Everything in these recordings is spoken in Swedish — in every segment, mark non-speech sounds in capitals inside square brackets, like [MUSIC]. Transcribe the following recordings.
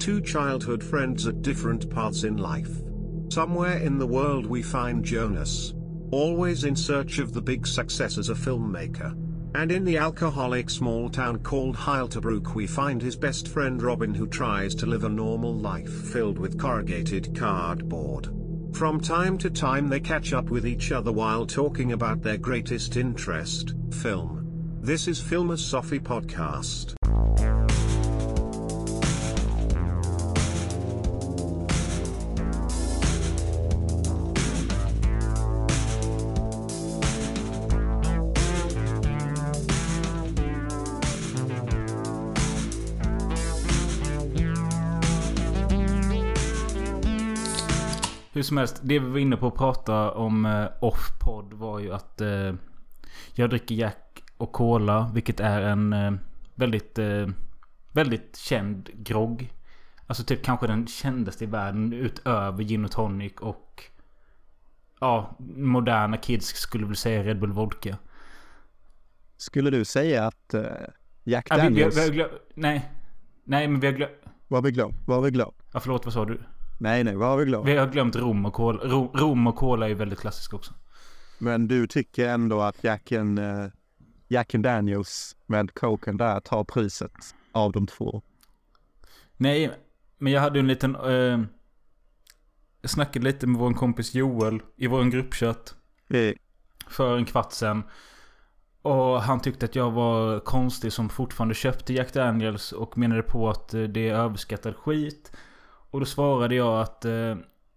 Two childhood friends at different paths in life. Somewhere in the world we find Jonas. Always in search of the big success as a filmmaker. And in the alcoholic small town called Heilterbrook we find his best friend Robin who tries to live a normal life filled with corrugated cardboard. From time to time they catch up with each other while talking about their greatest interest, film. This is Filmosophy Podcast. Som helst, det vi var inne på att prata om eh, off-podd var ju att eh, jag dricker Jack och Cola, vilket är en eh, väldigt, eh, väldigt känd grogg. Alltså typ kanske den kändaste i världen utöver gin och tonic och ja, moderna kids skulle väl säga Red Bull Vodka. Skulle du säga att uh, Jack Ja, vi, vi, Daniels... vi glöm, nej, nej men vi har glömt... Vad har vi glömt? Vad har vi glömt? Ja, förlåt, vad sa du? Nej, nej, vad har vi glömt? Vi har glömt rom och cola. Rom, rom och cola är ju väldigt klassisk också. Men du tycker ändå att Jack and, uh, Jack and Daniels med Coken där tar priset av de två? Nej, men jag hade en liten... Eh, jag snackade lite med vår kompis Joel i vår gruppchatt Eh, för en kvart sedan. Och han tyckte att jag var konstig som fortfarande köpte Jack Daniels och menade på att eh, det är överskattad skit. Och då svarade jag att eh,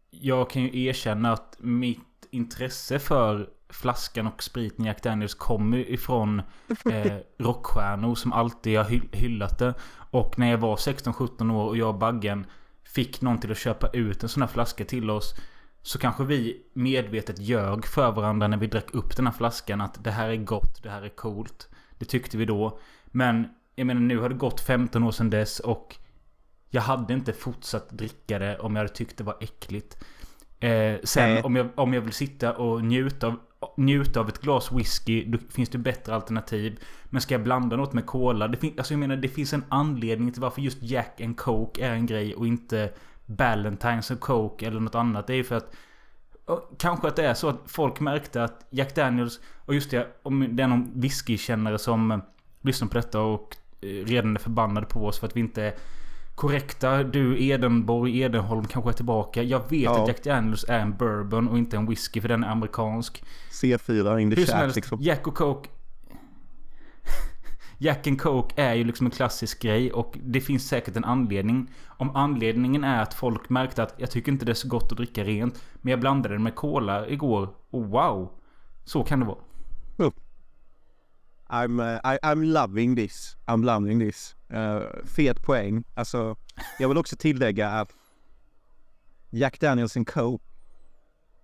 jag kan ju erkänna att mitt intresse för flaskan och spriten Jack Daniels kommer ifrån [LAUGHS] eh, rockstjärnor som alltid har hy- hyllat det. Och när jag var 16-17 år och jag och Baggen fick någon till att köpa ut en sån här flaska till oss. Så kanske vi medvetet ljög för varandra när vi drack upp den här flaskan att det här är gott, det här är coolt. Det tyckte vi då. Men jag menar nu har det gått 15 år sedan dess och jag hade inte fortsatt dricka det om jag hade tyckt det var äckligt. Eh, sen Nej. om jag, om jag vill sitta och njuta av, njuta av ett glas whisky, då finns det bättre alternativ. Men ska jag blanda något med cola? Det, fin- alltså jag menar, det finns en anledning till varför just Jack and Coke är en grej och inte Ballantines och Coke eller något annat. Det är ju för att Kanske att det är så att folk märkte att Jack Daniels Och just det, om det är någon whiskykännare som Lyssnar på detta och eh, redan är förbannad på oss för att vi inte är korrekta. Du Edenborg, Edenholm kanske är tillbaka. Jag vet Ja. att Jack Daniels är en bourbon och inte en whisky för den är amerikansk. C4 in the Hur som chat helst, liksom. Jack och Coke... [LAUGHS] Jack and Coke är ju liksom en klassisk grej och det finns säkert en anledning. Om anledningen är att folk märkte att jag tycker inte det är så gott att dricka rent. Men jag blandade det med cola igår och wow. Så kan det vara. I'm, uh, I, I'm loving this. I'm loving this. Uh, fet poäng. Alltså, jag vill också tillägga att Jack Daniels and Coke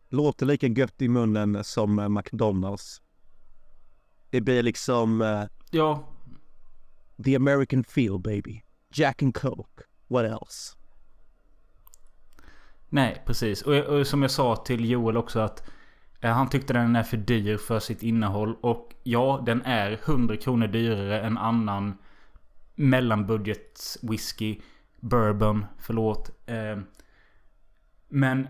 låter lika gött i munnen som uh, McDonalds. Det blir liksom uh, Ja, the American feel baby. Jack and Coke. What else? nej precis. Och, och som jag sa till Joel också att han tyckte den är för dyr för sitt innehåll. Och ja, den är 100 kronor dyrare än annan mellanbudgets whisky. Bourbon, förlåt. Eh, men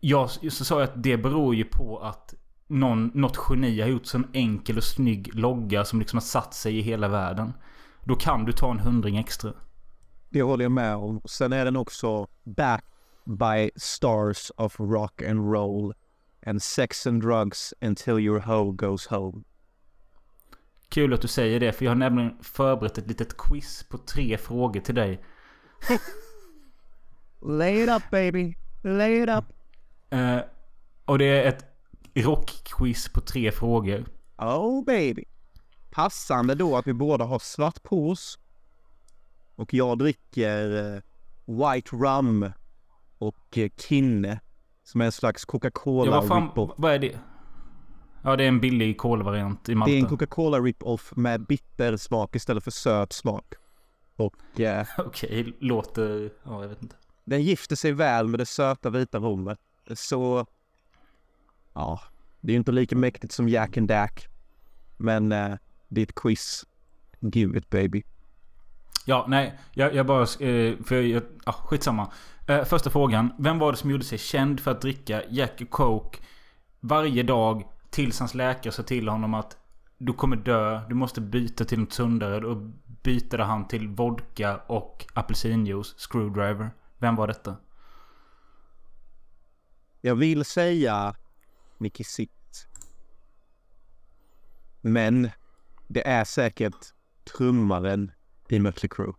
jag så sa jag att det beror ju på att någon, något geni har gjort sån enkel och snygg logga som liksom har satt sig i hela världen. Då kan du ta en hundring extra. Det håller jag med om. Sen är den också back by stars of rock and roll and sex and drugs until your hoe goes home. Kul att du säger det, för jag har nämligen förberett ett litet quiz på tre frågor till dig. [LAUGHS] Lay it up baby. Lay it up. Eh, och det är ett rockquiz på tre frågor. Oh baby. Passande då att vi båda har svart på oss. Och jag dricker eh, White Rum och eh, Kinne. Som är en slags Ja, Coca-Cola vad fan, vad är det? Ja, det är en billig kolvariant i Det är Malta. en Coca-Cola rip-off med bitter smak istället för söt smak. Och eh, [LAUGHS] Okej, låter... Ja, jag vet inte. den gifter sig väl med det söta vita rummet. Så... Ja, det är ju inte lika mäktigt som Jack and Dack. Men eh, det är ett quiz. Give it baby. Ja, nej. Jag, jag bara... Eh, för jag... Ah, skitsamma. Eh, första frågan. Vem var det som gjorde sig känd för att dricka Jack Coke varje dag tills hans läkare sa till honom att du kommer dö, du måste byta till något sundare. Då bytte han till vodka och apelsinjuice, screwdriver. Vem var detta? Jag vill säga Nicky Sitt. Men det är säkert trummaren i Mötley Crüe.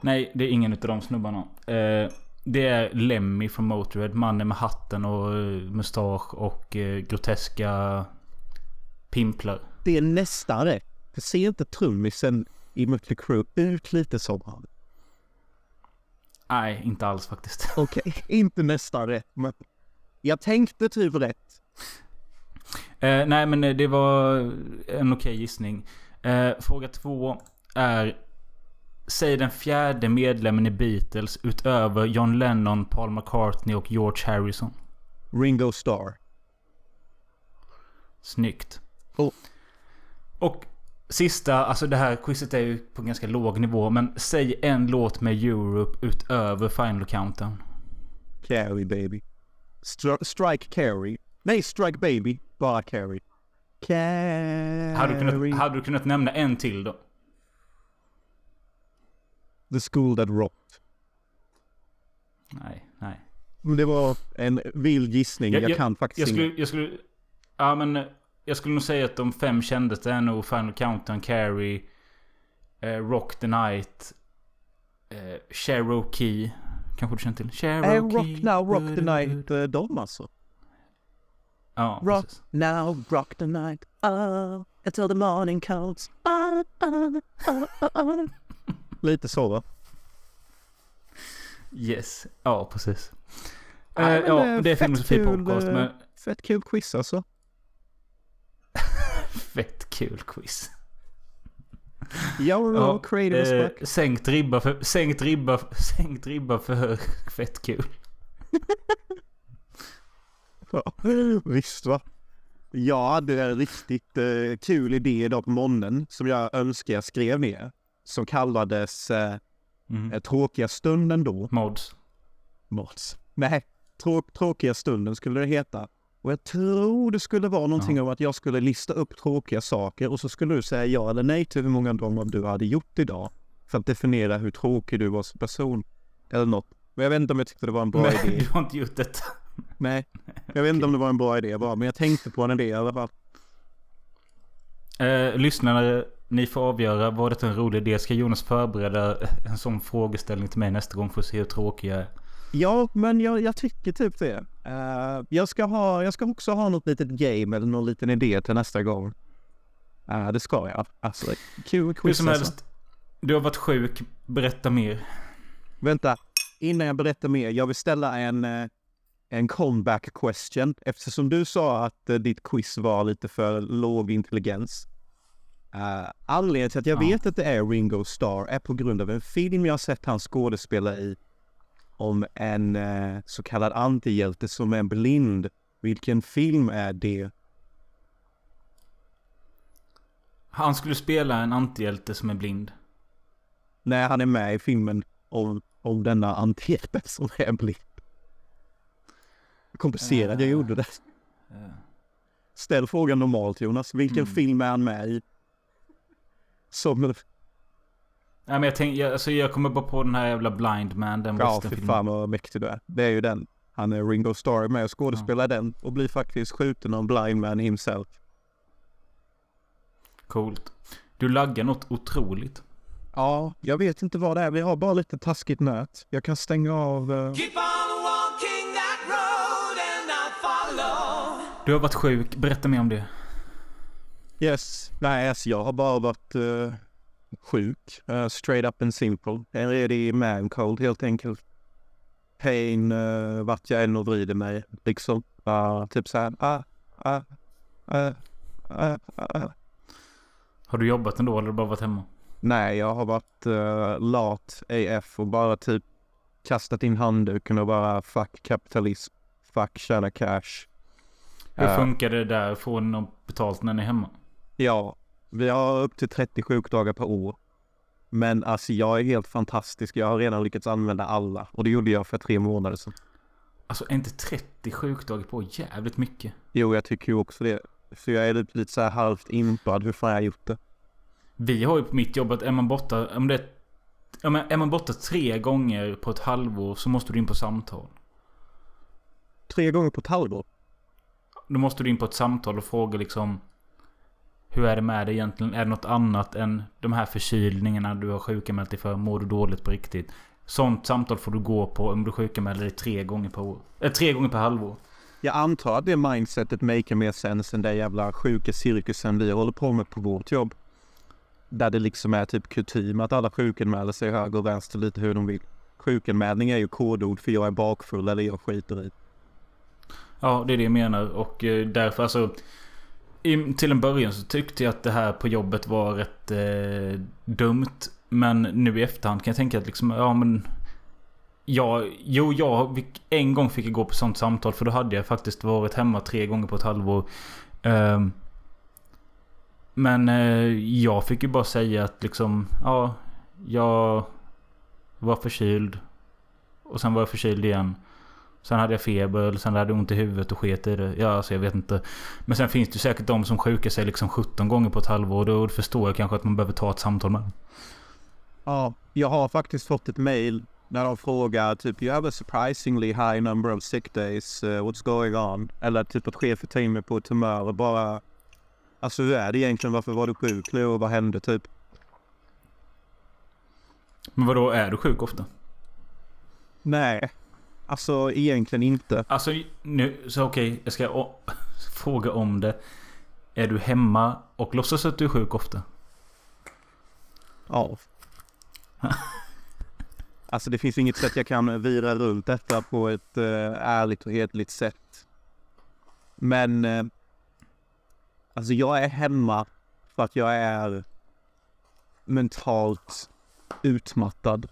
Nej, det är ingen av de snubbarna. Eh, det är Lemmy från Motörhead. Mannen med hatten och eh, mustasch och eh, groteska pimplar. Det är nästan rätt. Jag ser inte trummisen i Mötley Crüe ut lite som han? Nej, inte alls faktiskt. [LAUGHS] Okej, okay. inte nästan rätt. Men jag tänkte typ rätt. Eh, nej, men det var en okej okay gissning. Eh, fråga två är Säg den fjärde medlemmen i Beatles utöver John Lennon, Paul McCartney och George Harrison. Ringo Starr. Snyggt. Oh. Och sista, alltså det här quizet är ju på ganska låg nivå. Men säg en låt med Europe utöver Final Countdown. Carrie baby. Stri strike Carrie. Nej, Strike baby. Bara Carrie. Carrie. Hade du, kunnat, hade du kunnat nämna en till då? The School That Rocked. Nej, nej. Det var en vild gissning. Jag, jag, jag kan faktiskt jag skulle, jag skulle, Ja men jag skulle nog säga att de fem kändaste är nog Final Countdown, Carrie, eh, Rock the Night, eh, Cherokee. Kanske du känner till? Cherokee. Äh, rock Now, Rock the Night, eh, de alltså. Ja, Rock precis. now, rock the night, oh, until the morning comes. Oh, oh, oh, Lite så va? Yes, ja precis. Ja, eh, ja, det är Filmosofi Podcast eh, men... Fett kul quiz alltså. [LAUGHS] Fett kul quiz. Jag ja, creative eh, sänkt ribba för, sänkt ribba, sänkt ribba för [LAUGHS] fett kul. [LAUGHS] ja, visst va. Jag hade en riktigt eh, kul idé idag på morgonen som jag önskar jag skrev ner. Som kallades eh, mm. Tråkiga stunden då. Mods. Mods. Nej, trå Tråkiga stunden skulle det heta. Och jag tror det skulle vara någonting ja. om att jag skulle lista upp tråkiga saker och så skulle du säga ja eller nej till hur många dem du hade gjort idag. För att definiera hur tråkig du var som person. Eller något. Men jag vet inte om jag tyckte det var en bra men, idé. [LAUGHS] du har inte gjort detta. Nej. Jag vet inte om det var en bra idé bara, men jag tänkte på en idé i alla fall. Eh, lyssnare, ni får avgöra. Var det en rolig idé? Ska Jonas förbereda en sån frågeställning till mig nästa gång för att se hur tråkig jag är? Ja, men jag, jag tycker typ det. Uh, jag, ska ha, jag ska också ha något litet game eller någon liten idé till nästa gång. Uh, det ska jag. Alltså, kul quiz Hur som alltså. helst. Du har varit sjuk. Berätta mer. Vänta. Innan jag berättar mer. Jag vill ställa en, eh, en comeback question. Eftersom du sa att ditt quiz var lite för låg intelligens. Uh, anledningen till att jag ja. vet att det är Ringo Starr är på grund av en film jag sett han skådespela i om en eh, så kallad antihjälte som är blind. Vilken film är det? Han skulle spela en antihjälte som är blind. Nej, han är med i filmen om, om denna antihjälte [LAUGHS] som är blind. Komplicerad uh, jag gjorde det. Uh. Ställ frågan normalt Jonas. Vilken mm. film är han med i? Som Ja, men jag, tänk, jag, alltså, jag kommer bara på den här jävla Blind Man. Den ja, fy fan vad mäktig du är. Det är ju den. Han är Ringo Starr med och skådespelar ja. den och blir faktiskt skjuten av Blind Man himself. Coolt. Du laggar något otroligt. Ja, jag vet inte vad det är. Vi har bara lite taskigt nät. Jag kan stänga av... Uh... Du har varit sjuk. Berätta mer om det. Yes. Nej, alltså jag har bara varit... Uh sjuk. Uh, straight up and simple. En redig man cold helt enkelt. Pain uh, vart jag än och vrider mig liksom. Uh, typ så här. Uh, uh, uh, uh, uh. Har du jobbat ändå eller har du bara varit hemma? Nej, jag har varit uh, lat AF och bara typ kastat in handduken och bara fuck kapitalism. Fuck tjäna cash. Hur funkar det där? Får ni något betalt när ni är hemma? Ja, vi har upp till 30 sjukdagar per år. Men alltså jag är helt fantastisk. Jag har redan lyckats använda alla. Och det gjorde jag för tre månader sedan. Alltså är inte 30 sjukdagar på jävligt mycket? Jo, jag tycker ju också det. Så jag är lite, lite så här halvt impad hur fan jag har gjort det. Vi har ju på mitt jobb att är man borta... Om det är, är man borta tre gånger på ett halvår så måste du in på samtal. Tre gånger på ett halvår? Då måste du in på ett samtal och fråga liksom... Hur är det med dig egentligen? Är det något annat än de här förkylningarna du har sjukanmält dig för? Mår du dåligt på riktigt? Sånt samtal får du gå på om du sjukanmäler dig tre gånger per år. Äh, tre gånger per halvår. Jag antar att det mindsetet maker mer sense än den jävla sjuka cirkusen vi håller på med på vårt jobb. Där det liksom är typ kutym att alla sjukanmäler sig höger och vänster lite hur de vill. Sjukanmälning är ju kodord för jag är bakfull eller jag skiter i. Ja, det är det jag menar. Och eh, därför alltså... I, till en början så tyckte jag att det här på jobbet var rätt eh, dumt. Men nu i efterhand kan jag tänka att liksom, ja men... Ja, jo, jag en gång fick jag gå på sånt samtal för då hade jag faktiskt varit hemma tre gånger på ett halvår. Um, men eh, jag fick ju bara säga att liksom, ja, jag var förkyld. Och sen var jag förkyld igen. Sen hade jag feber, sen hade jag ont i huvudet och sket i det. Ja, alltså jag vet inte. Men sen finns det säkert de som sjukar sig liksom 17 gånger på ett halvår. Då förstår jag kanske att man behöver ta ett samtal med dem. Ja, jag har faktiskt fått ett mail när de frågar typ You have a surprisingly high number of sick days. Uh, what's going on? Eller typ att chefen tar in mig på ett humör och bara Alltså hur är det egentligen? Varför var du sjuk nu och vad hände typ? Men vadå, är du sjuk ofta? Nej. Alltså egentligen inte. Alltså nu, så okej, okay, jag ska [LAUGHS] fråga om det. Är du hemma och låtsas att du är sjuk ofta? Ja. [LAUGHS] alltså det finns inget sätt jag kan vira runt detta på ett uh, ärligt och hedligt sätt. Men uh, alltså jag är hemma för att jag är mentalt utmattad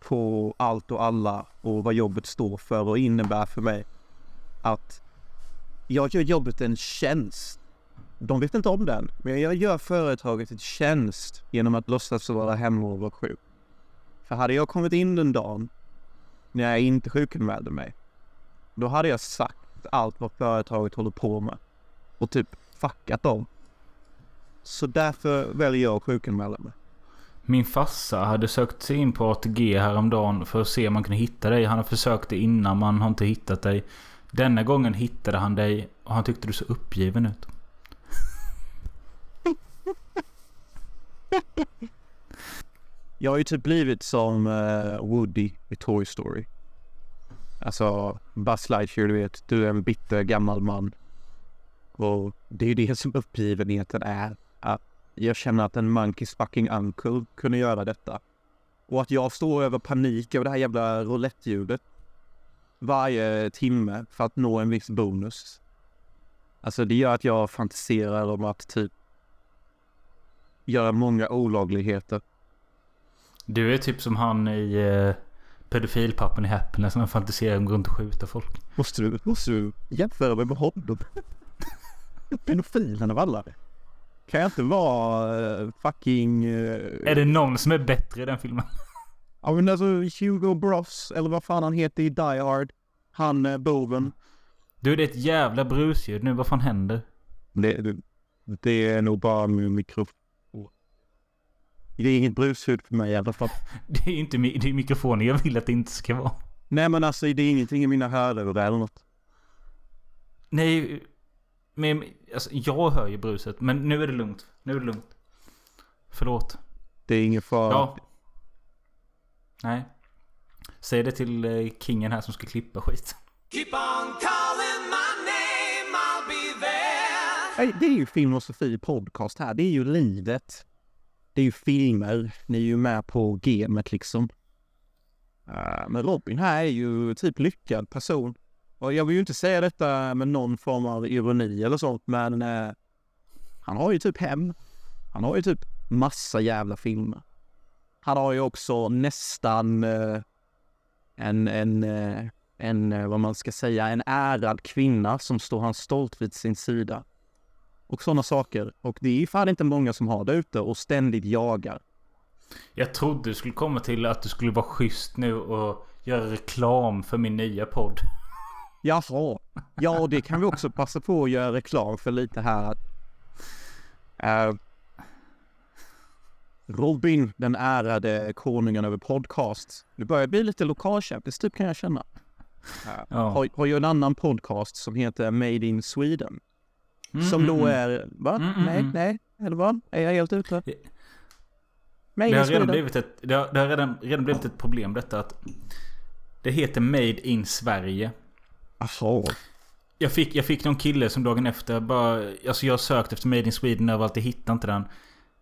på allt och alla och vad jobbet står för och innebär för mig. Att jag gör jobbet en tjänst. De vet inte om den, men jag gör företaget en tjänst genom att låtsas vara hemma och vara sjuk. För hade jag kommit in den dagen när jag inte sjukanmälde mig, då hade jag sagt allt vad företaget håller på med och typ fuckat dem. Så därför väljer jag att sjukanmäla mig. Min farsa hade sökt sig in på ATG häromdagen för att se om man kunde hitta dig. Han har försökt det innan, man har inte hittat dig. Denna gången hittade han dig och han tyckte du så uppgiven ut. Jag har ju typ blivit som eh, Woody i Toy Story. Alltså Buzz Lightyear, du vet. Du är en bitter gammal man. Och det är ju det som uppgivenheten är. Att jag känner att en monkeys fucking uncle kunde göra detta. Och att jag står över panik över det här jävla rouletteljudet varje timme för att nå en viss bonus. Alltså det gör att jag fantiserar om att typ göra många olagligheter. Du är typ som han i eh, pedofilpappen i Happiness som fantiserar om att gå runt och skjuta folk. Måste du, måste du jämföra mig med honom? [LAUGHS] Pedofilen av alla. Kan jag inte vara uh, fucking... Uh, är det någon som är bättre i den filmen? [LAUGHS] Ja men alltså Hugo Bross, eller vad fan han heter i Die Hard. Han uh, boven. Du det är ett jävla brusljud nu, vad fan händer? Det, det, det är nog bara min mikrofon. Det är inget brusljud för mig i alla fall. [LAUGHS] det är inte det är mikrofonen jag vill att det inte ska vara. Nej men alltså det är ingenting i mina hörlurar eller något. Nej, men alltså, jag hör ju bruset. Men nu är det lugnt. Nu är det lugnt. Förlåt. Det är ingen fara. Ja. Nej. Säg det till eh, kingen här som ska klippa skit. Keep on calling my name, I'll be there. Det är ju Filmosofi podcast här. Det är ju livet. Det är ju filmer. Ni är ju med på gamet liksom. Men Robin här är ju typ lyckad person. Och jag vill ju inte säga detta med någon form av ironi eller sånt, men eh, han har ju typ hem. Han har ju typ massa jävla filmer. Han har ju också nästan eh, en, en, eh, en, eh, vad man ska säga, en ärad kvinna som står han stolt vid sin sida. Och sådana saker. Och det är fan inte många som har det ute och ständigt jagar. Jag trodde du skulle komma till att du skulle vara schysst nu och göra reklam för min nya podd. Jaha. Ja, det kan vi också passa på att göra reklam för lite här. Uh, Robin, den ärade konungen över podcast. Det börjar bli lite lokalkändis typ kan jag känna. Uh, ja. har, har ju en annan podcast som heter Made in Sweden. Mm, som då mm, mm. är... Va? Mm, mm, nej, mm. nej. Eller vad? Är jag helt ute? Made det har, redan blivit ett, det har, det har redan, redan blivit ett problem detta att det heter Made in Sverige. Jaha. Jag fick, jag fick någon kille som dagen efter bara... Alltså jag har sökt efter Made in Sweden överallt, jag hittade inte den.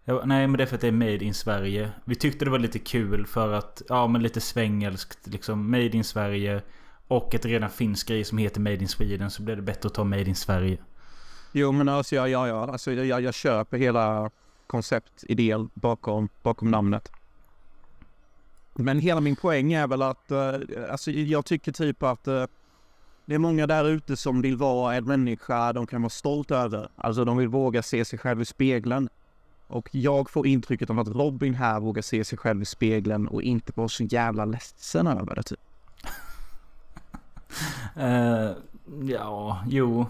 Jag, nej men det är för att det är Made in Sverige. Vi tyckte det var lite kul för att, ja men lite svängelskt liksom. Made in Sverige. Och ett redan finns grej som heter Made in Sweden så blev det bättre att ta Made in Sverige. Jo men alltså ja, ja, ja. Alltså, jag, jag köper hela konceptidén bakom, bakom namnet. Men hela min poäng är väl att, uh, alltså jag tycker typ att uh, det är många där ute som vill vara en människa de kan vara stolt över. Alltså de vill våga se sig själv i spegeln. Och jag får intrycket av att Robin här vågar se sig själv i spegeln och inte vara så jävla ledsen över det typ. uh, [LAUGHS] ja, jo.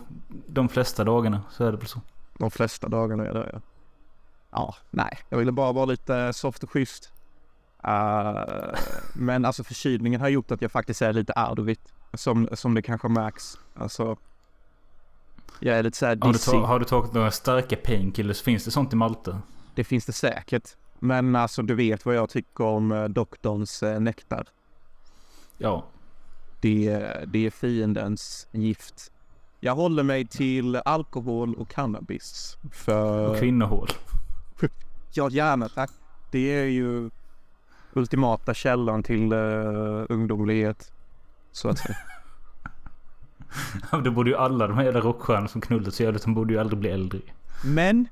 De flesta dagarna så är det väl så. De flesta dagarna är det ja. Ja, nej. Jag ville bara vara lite soft och schysst. Uh, men alltså förkylningen har gjort att jag faktiskt är lite arvigt. Som, som det kanske märks. Alltså. Jag är lite såhär dizzy. Har du, har du tagit några starka painkillers? Finns det sånt i Malta? Det finns det säkert. Men alltså du vet vad jag tycker om uh, doktorns uh, nektar. Ja. Det, det är fiendens gift. Jag håller mig till alkohol och cannabis. För... Och kvinnohål. ja, gärna tack. Det är ju ultimata källan till uh, ungdomlighet. Så att [LAUGHS] säga. det borde ju alla de här jävla rockstjärnorna som knullat så jävligt, de borde ju aldrig bli äldre. Men.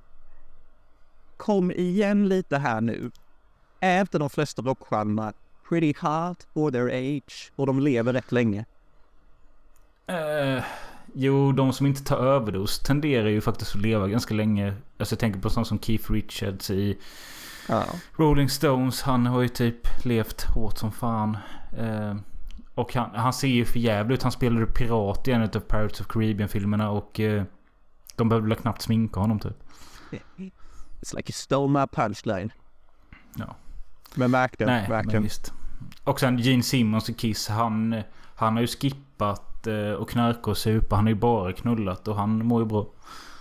Kom igen lite här nu. Inte de flesta rockstjärnorna pretty hot for their age? Och de lever rätt länge. Uh, jo, de som inte tar överdos tenderar ju faktiskt att leva ganska länge. Alltså jag tänker på sånt som Keith Richards i ja. Rolling Stones. Han har ju typ levt hårt som fan. Uh, och han, han ser ju för jävligt ut. Han spelade pirat i en av Pirates of Caribbean-filmerna och uh, de behövde väl knappt sminka honom typ. [LAUGHS] It's like you stole my punchline. Ja. Men verkligen, Nej, verkligen. Men visst. Och sen Gene Simmons och Kiss. Han, han har ju skippat eh, och knarka och supa. Han har ju bara knullat och han mår ju bra.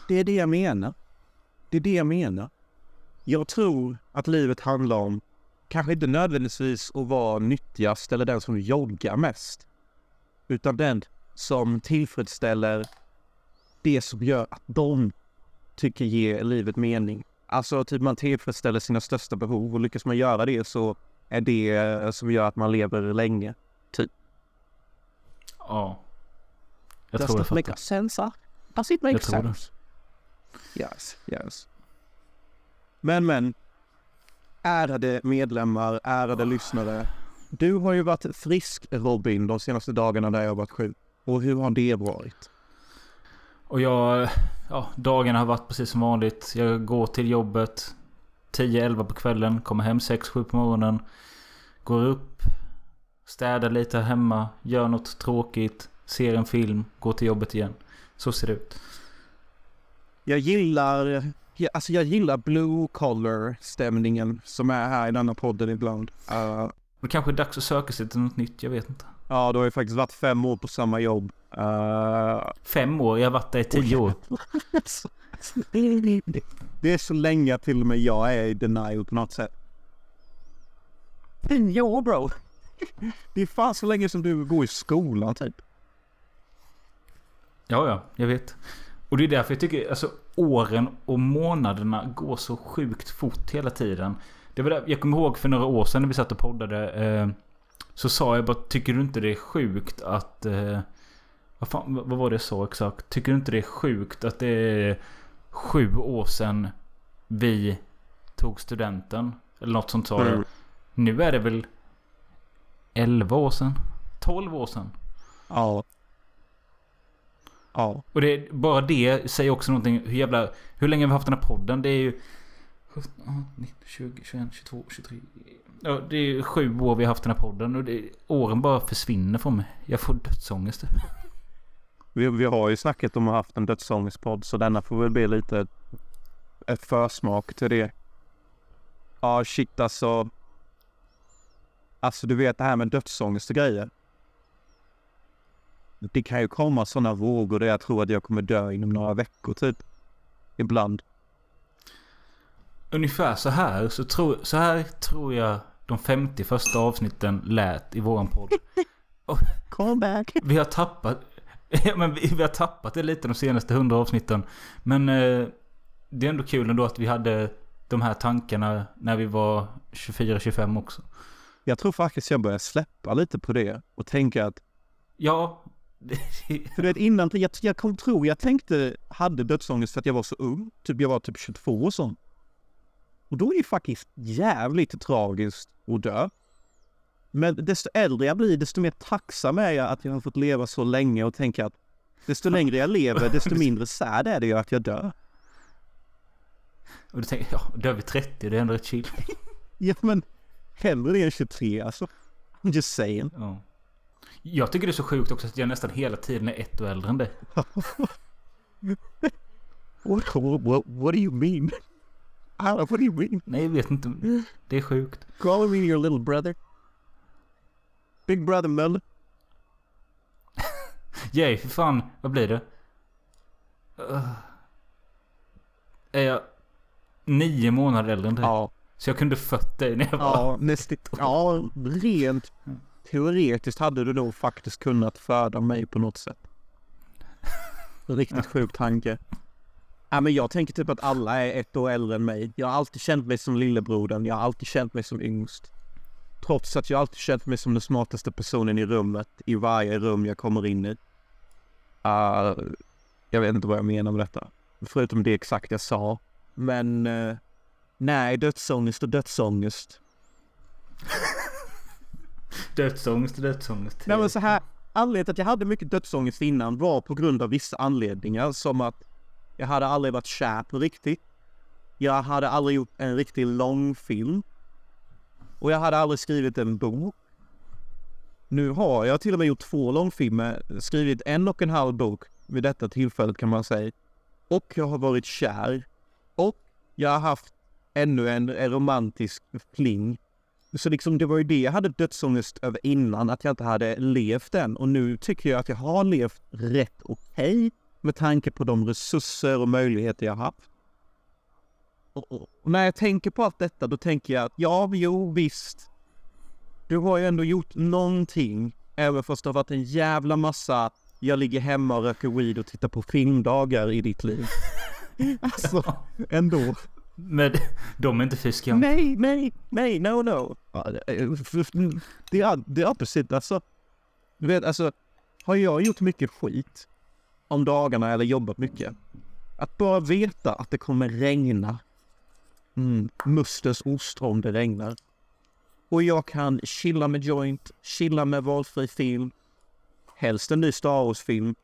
Det är det jag menar. Det är det jag menar. Jag tror att livet handlar om kanske inte nödvändigtvis att vara nyttigast eller den som joggar mest. Utan den som tillfredsställer det som gör att de tycker ger livet mening. Alltså typ man tillfredsställer sina största behov och lyckas man göra det så är det som gör att man lever länge. Typ. Ja. Jag Does tror jag make sense? Huh? Does it make jag sense? Yes, yes. Men men. Ärade medlemmar, ärade lyssnare. Du har ju varit frisk Robin de senaste dagarna där jag har varit sjuk. Och hur har det varit? Och jag... Ja, dagarna har varit precis som vanligt. Jag går till jobbet 10-11 på kvällen. Kommer hem 6-7 på morgonen. Går upp. Städar lite hemma. Gör något tråkigt. Ser en film. Går till jobbet igen. Så ser det ut. Jag gillar... Alltså jag gillar blue collar stämningen som är här i denna podden ibland. Uh, det kanske är dags att söka sig till något nytt. Jag vet inte. Ja, du har ju faktiskt varit fem år på samma jobb. Uh... Fem år? Jag har varit där i tio år. [LAUGHS] det är så länge till och med jag är i denial på något sätt. Tio år bro! [LAUGHS] Det är fan så länge som du går i skolan typ. Ja, ja, jag vet. Och det är därför jag tycker alltså åren och månaderna går så sjukt fort hela tiden. Det var där, jag kommer ihåg för några år sedan när vi satt och poddade. Eh, så sa jag bara, tycker du inte det är sjukt att... Eh, vad, fan, vad var det jag sa exakt? Tycker du inte det är sjukt att det är sju år sedan vi tog studenten? Eller något sånt sa mm. Nu är det väl 11 år sedan? 12 år sedan? Ja. Ja. Och det, bara det säger också någonting. Hur jävla... Hur länge har vi haft den här podden? Det är ju... 17, 19, 20, 21, 22, 23. Ja, det är sju år vi har haft den här podden och det, åren bara försvinner från mig. Jag får dödsångest. Vi, vi har ju snackat om att ha haft en dödsångestpodd så denna får väl bli lite ett försmak till det. Ja, shit alltså. Alltså du vet det här med dödsångest och grejer. Det kan ju komma sådana vågor där jag tror att jag kommer dö inom några veckor typ. Ibland. Ungefär så här, så, tro, så här tror jag de 50 första avsnitten lät i våran podd. [LAUGHS] Come back. Vi har tappat... [LAUGHS] Ja, men vi, vi har tappat det lite de senaste 100 avsnitten. Men eh, det är ändå kul ändå att vi hade de här tankarna när vi var 24-25 också. Jag tror faktiskt jag börjar släppa lite på det och tänka att Ja. För du vet innan, jag, jag kom tro, jag tänkte, hade dödsångest för att jag var så ung. Typ jag var typ 22 och sånt. Och då är det faktiskt jävligt tragiskt att dö. Men desto äldre jag blir, desto mer tacksam är jag att jag har fått leva så länge och tänka att desto längre jag lever, desto [LAUGHS] mindre sad är det ju att jag dör. Och du tänker, ja, dör vi 30, det är ändå rätt chill. Ja men, hellre det än 23 alltså. I'm just saying. Ja. Jag tycker det är så sjukt också att jag nästan hela tiden är ett år äldre än dig. [LAUGHS] What, what, what do you mean? Ah, what do you mean? Nej, jag vet inte. Det är sjukt. Call me your little brother. Big brother Mölle. [LAUGHS] Yay, för fan. Vad blir det? Uh, är jag nio månader äldre än dig? Ja. Så jag kunde fött dig när jag var... Ja, nästan. Ja, rent teoretiskt hade du nog faktiskt kunnat föda mig på något sätt. [LAUGHS] Riktigt sjuk tanke. Ja, men jag tänker typ att alla är ett år äldre än mig. Jag har alltid känt mig som lillebrodern. Jag har alltid känt mig som yngst. Trots att jag alltid känt mig som den smartaste personen i rummet. I varje rum jag kommer in i. Uh, jag vet inte vad jag menar med detta. Förutom det exakt jag sa. Men uh, nej, dödsångest och dödsångest. [LAUGHS] Dödsångest dödsångest. Nej men så här, anledningen till att jag hade mycket dödsångest innan var på grund av vissa anledningar som att jag hade aldrig varit kär på riktigt. Jag hade aldrig gjort en riktig lång film. Och jag hade aldrig skrivit en bok. Nu har jag till och med gjort två långfilmer, skrivit en och en halv bok vid detta tillfället kan man säga. Och jag har varit kär. Och jag har haft ännu en, en romantisk fling. Så liksom det var ju det jag hade dödsångest över innan, att jag inte hade levt den. Och nu tycker jag att jag har levt rätt okej med tanke på de resurser och möjligheter jag haft. Och, och, och när jag tänker på allt detta, då tänker jag att ja, jo, visst. Du har ju ändå gjort någonting, även fast det har varit en jävla massa jag ligger hemma och röker weed och tittar på filmdagar i ditt liv. [LAUGHS] alltså, ändå. Men [LAUGHS] de är inte fiskar. Nej, nej, nej, no, no. Det är, det är opposite, alltså. Du vet, alltså. Har jag gjort mycket skit om dagarna eller jobbat mycket. Att bara veta att det kommer regna. Mm, musters ost om det regnar. Och jag kan chilla med joint, chilla med valfri film. Helst en ny Star Wars-film.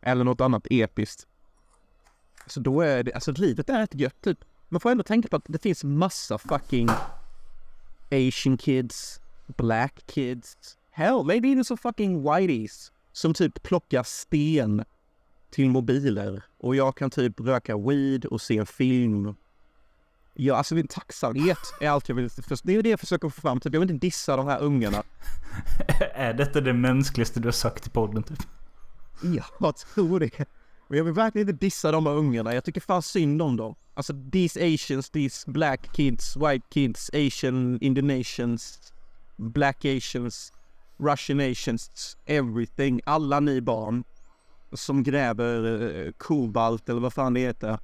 Eller något annat episkt. Så då är det, alltså livet är rätt gött typ. Man får ändå tänka på att det finns massa fucking asian kids, black kids, hell maybe even some fucking whiteys som typ plockar sten till mobiler och jag kan typ röka weed och se en film. Ja, alltså min tacksamhet är allt jag vill. Det är det jag försöker få fram. Typ. Jag vill inte dissa de här ungarna. [LAUGHS] är detta det mänskligaste du har sagt i podden typ? Ja, jag tror det. Och jag vill verkligen inte dissa de här ungarna. Jag tycker fan synd om dem. Alltså these asians, these black kids, white kids, asian, indonesians, black asians, russian asians, everything. Alla ni barn som gräver eh, kobalt eller vad fan det heter.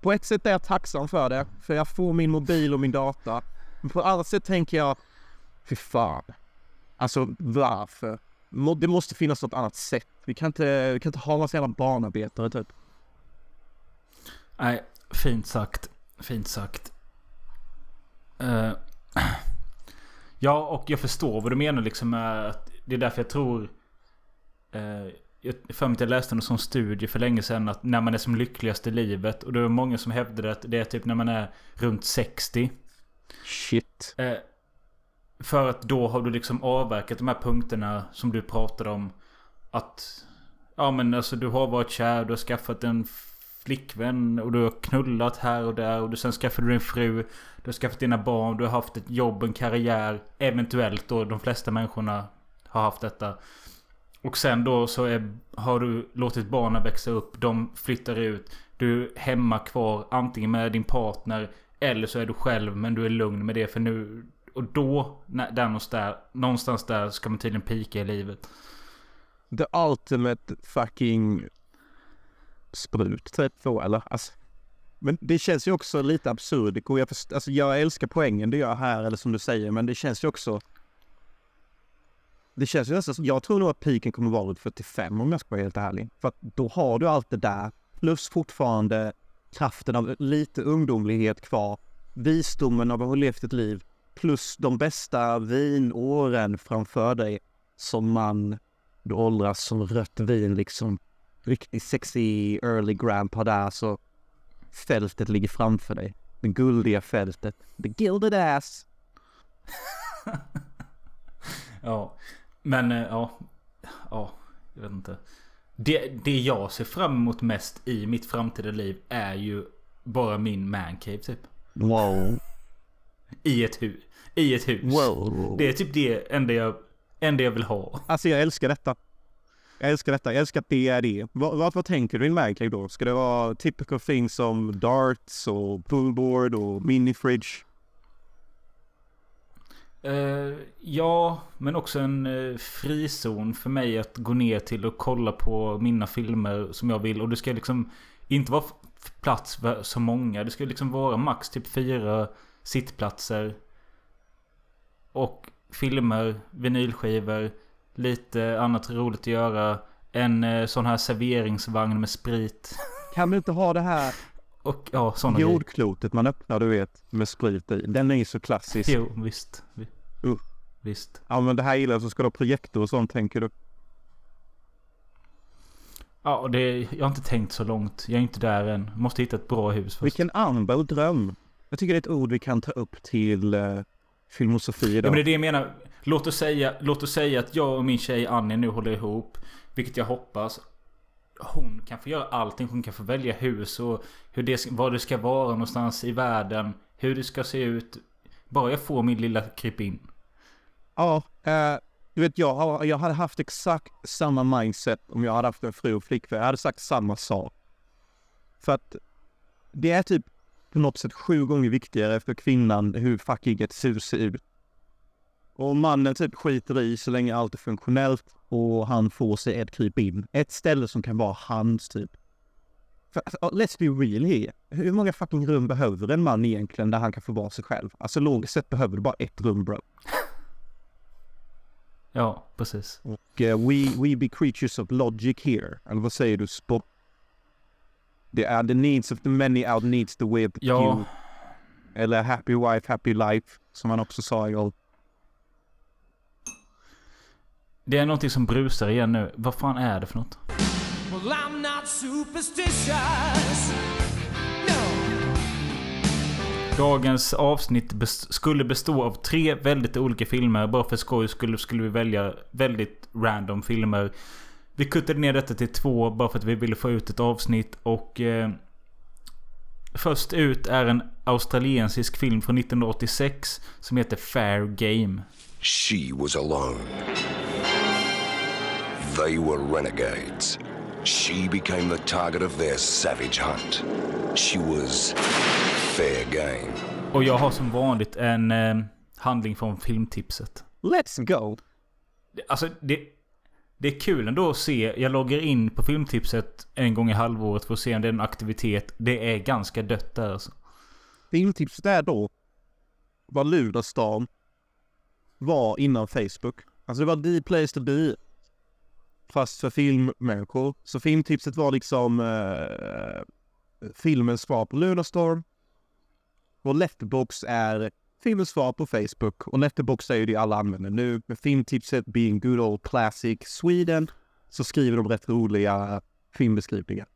På ett sätt är jag tacksam för det, för jag får min mobil och min data. Men på andra sätt tänker jag, fy fan. Alltså varför? Det måste finnas något annat sätt. Vi kan inte, vi kan inte ha massa jävla barnarbetare typ. Nej, fint sagt. Fint sagt. Eh, [CLEARS THROAT] ja, och jag förstår vad du menar liksom att det är därför jag tror... eh, Jag för mig att jag läste en sån studie för länge sedan att när man är som lyckligast i livet. Och det var många som hävdade att det är typ när man är runt 60. Shit. Eh, för att då har du liksom avverkat de här punkterna som du pratade om. Att... Ja men alltså du har varit kär, du har skaffat en flickvän och du har knullat här och där. Och du sen skaffade du en fru. Du har skaffat dina barn, du har haft ett jobb, en karriär. Eventuellt då, de flesta människorna har haft detta. Och sen då så är, har du låtit barnen växa upp. De flyttar ut. Du är hemma kvar antingen med din partner. Eller så är du själv men du är lugn med det för nu. Och då, när, där någonstans där, någonstans där ska man tydligen pika i livet. The ultimate fucking sprut typ så eller? Alltså, men det känns ju också lite absurd. Jag, först, alltså, jag älskar poängen du gör här eller som du säger men det känns ju också det känns ju nästan som, jag tror nog att piken kommer vara runt 45 om jag ska vara helt ärlig. För att då har du allt det där, plus fortfarande kraften av lite ungdomlighet kvar, visdomen av att ha levt ett liv, plus de bästa vinåren framför dig som man du åldras som rött vin liksom. Riktigt sexy early grandpa där så fältet ligger framför dig. Det guldiga fältet. The gilded ass. [LAUGHS] ja. Men eh, ja. Ja. Jag vet inte. Det, det jag ser fram emot mest i mitt framtida liv är ju bara min mancave typ. Wow. I ett hus. I ett hus. Wow. Det är typ det enda jag, enda jag vill ha. Alltså jag älskar detta. Jag älskar detta. Jag älskar att det är det. Vad, vad, vad tänker du i mancave då? Ska det vara typical things som darts och poolboard och minifridge? Uh, ja, men också en uh, frizon för mig att gå ner till och kolla på mina filmer som jag vill. Och det ska liksom inte vara plats för så många. Det ska liksom vara max typ fyra sittplatser. Och filmer, vinylskivor, lite annat roligt att göra. En uh, sån här serveringsvagn med sprit. [LAUGHS] Kan vi inte ha det här och ja, sådana. Jordklotet man öppnar, du vet, med sprit i. Den är ju så klassisk. Jo, visst. Uh. Visst. Ja, men det här gillar jag. Så ska du ha projektor och sånt, tänker du? Ja, och det, jag har inte tänkt så långt. Jag är inte där än. Måste hitta ett bra hus först. Vilken anbo dröm. Jag tycker det är ett ord vi kan ta upp till uh, filosofi idag. Ja, men det är det jag menar. Låt oss, säga, låt oss säga att jag och min tjej Annie nu håller ihop. Vilket jag hoppas hon kan få göra allting. Hon kan få välja hus och hur det, vad det ska vara någonstans i världen. Hur det ska se ut. Bara jag får min lilla krypin. Ja, eh, du vet jag, har, jag hade haft exakt samma mindset om jag hade haft en fru och flickvän. Jag hade sagt samma sak. För att det är typ på något sätt sju gånger viktigare för kvinnan hur fucking ett hus ser ut. Och mannen typ skiter i så länge allt är funktionellt och han får sig ett kryp in. Ett ställe som kan vara hans typ. För, alltså, let's be real here. Hur många fucking rum behöver en man egentligen där han kan få vara sig själv? Alltså logiskt sett behöver du bara ett rum bro. Ja, precis. Och uh, we, we be creatures of logic here. Eller vad säger du Spot? Det är the needs of the many out needs the way of the ja. few. Eller happy wife, happy life. Som han också sa i old det är någonting som brusar igen nu. Vad fan är det för något? Well, Dagens avsnitt best skulle bestå av tre väldigt olika filmer. Bara för skoj skulle, skulle vi välja väldigt random filmer. Vi kuttade ner detta till två bara för att vi ville få ut ett avsnitt. Och... Eh, först ut är en australiensisk film från 1986 som heter Fair Game. She was alone. They were renegades. She became the target of their savage hunt. She was fair game. Och jag har som vanligt en eh, handling från filmtipset. Let's go! Alltså det... Det är kul ändå att se. Jag loggar in på filmtipset en gång i halvåret för att se om det är en aktivitet. Det är ganska dött där alltså. Filmtipset är då vad Lunarstorm var innan Facebook. Alltså det var the place to be fast för filmmänniskor. Så filmtipset var liksom eh, filmens svar på Lunarstorm. Och Letterbox är filmens svar på Facebook. Och Letterbox är ju det alla använder nu. Med filmtipset being good old classic Sweden. så skriver de rätt roliga filmbeskrivningar.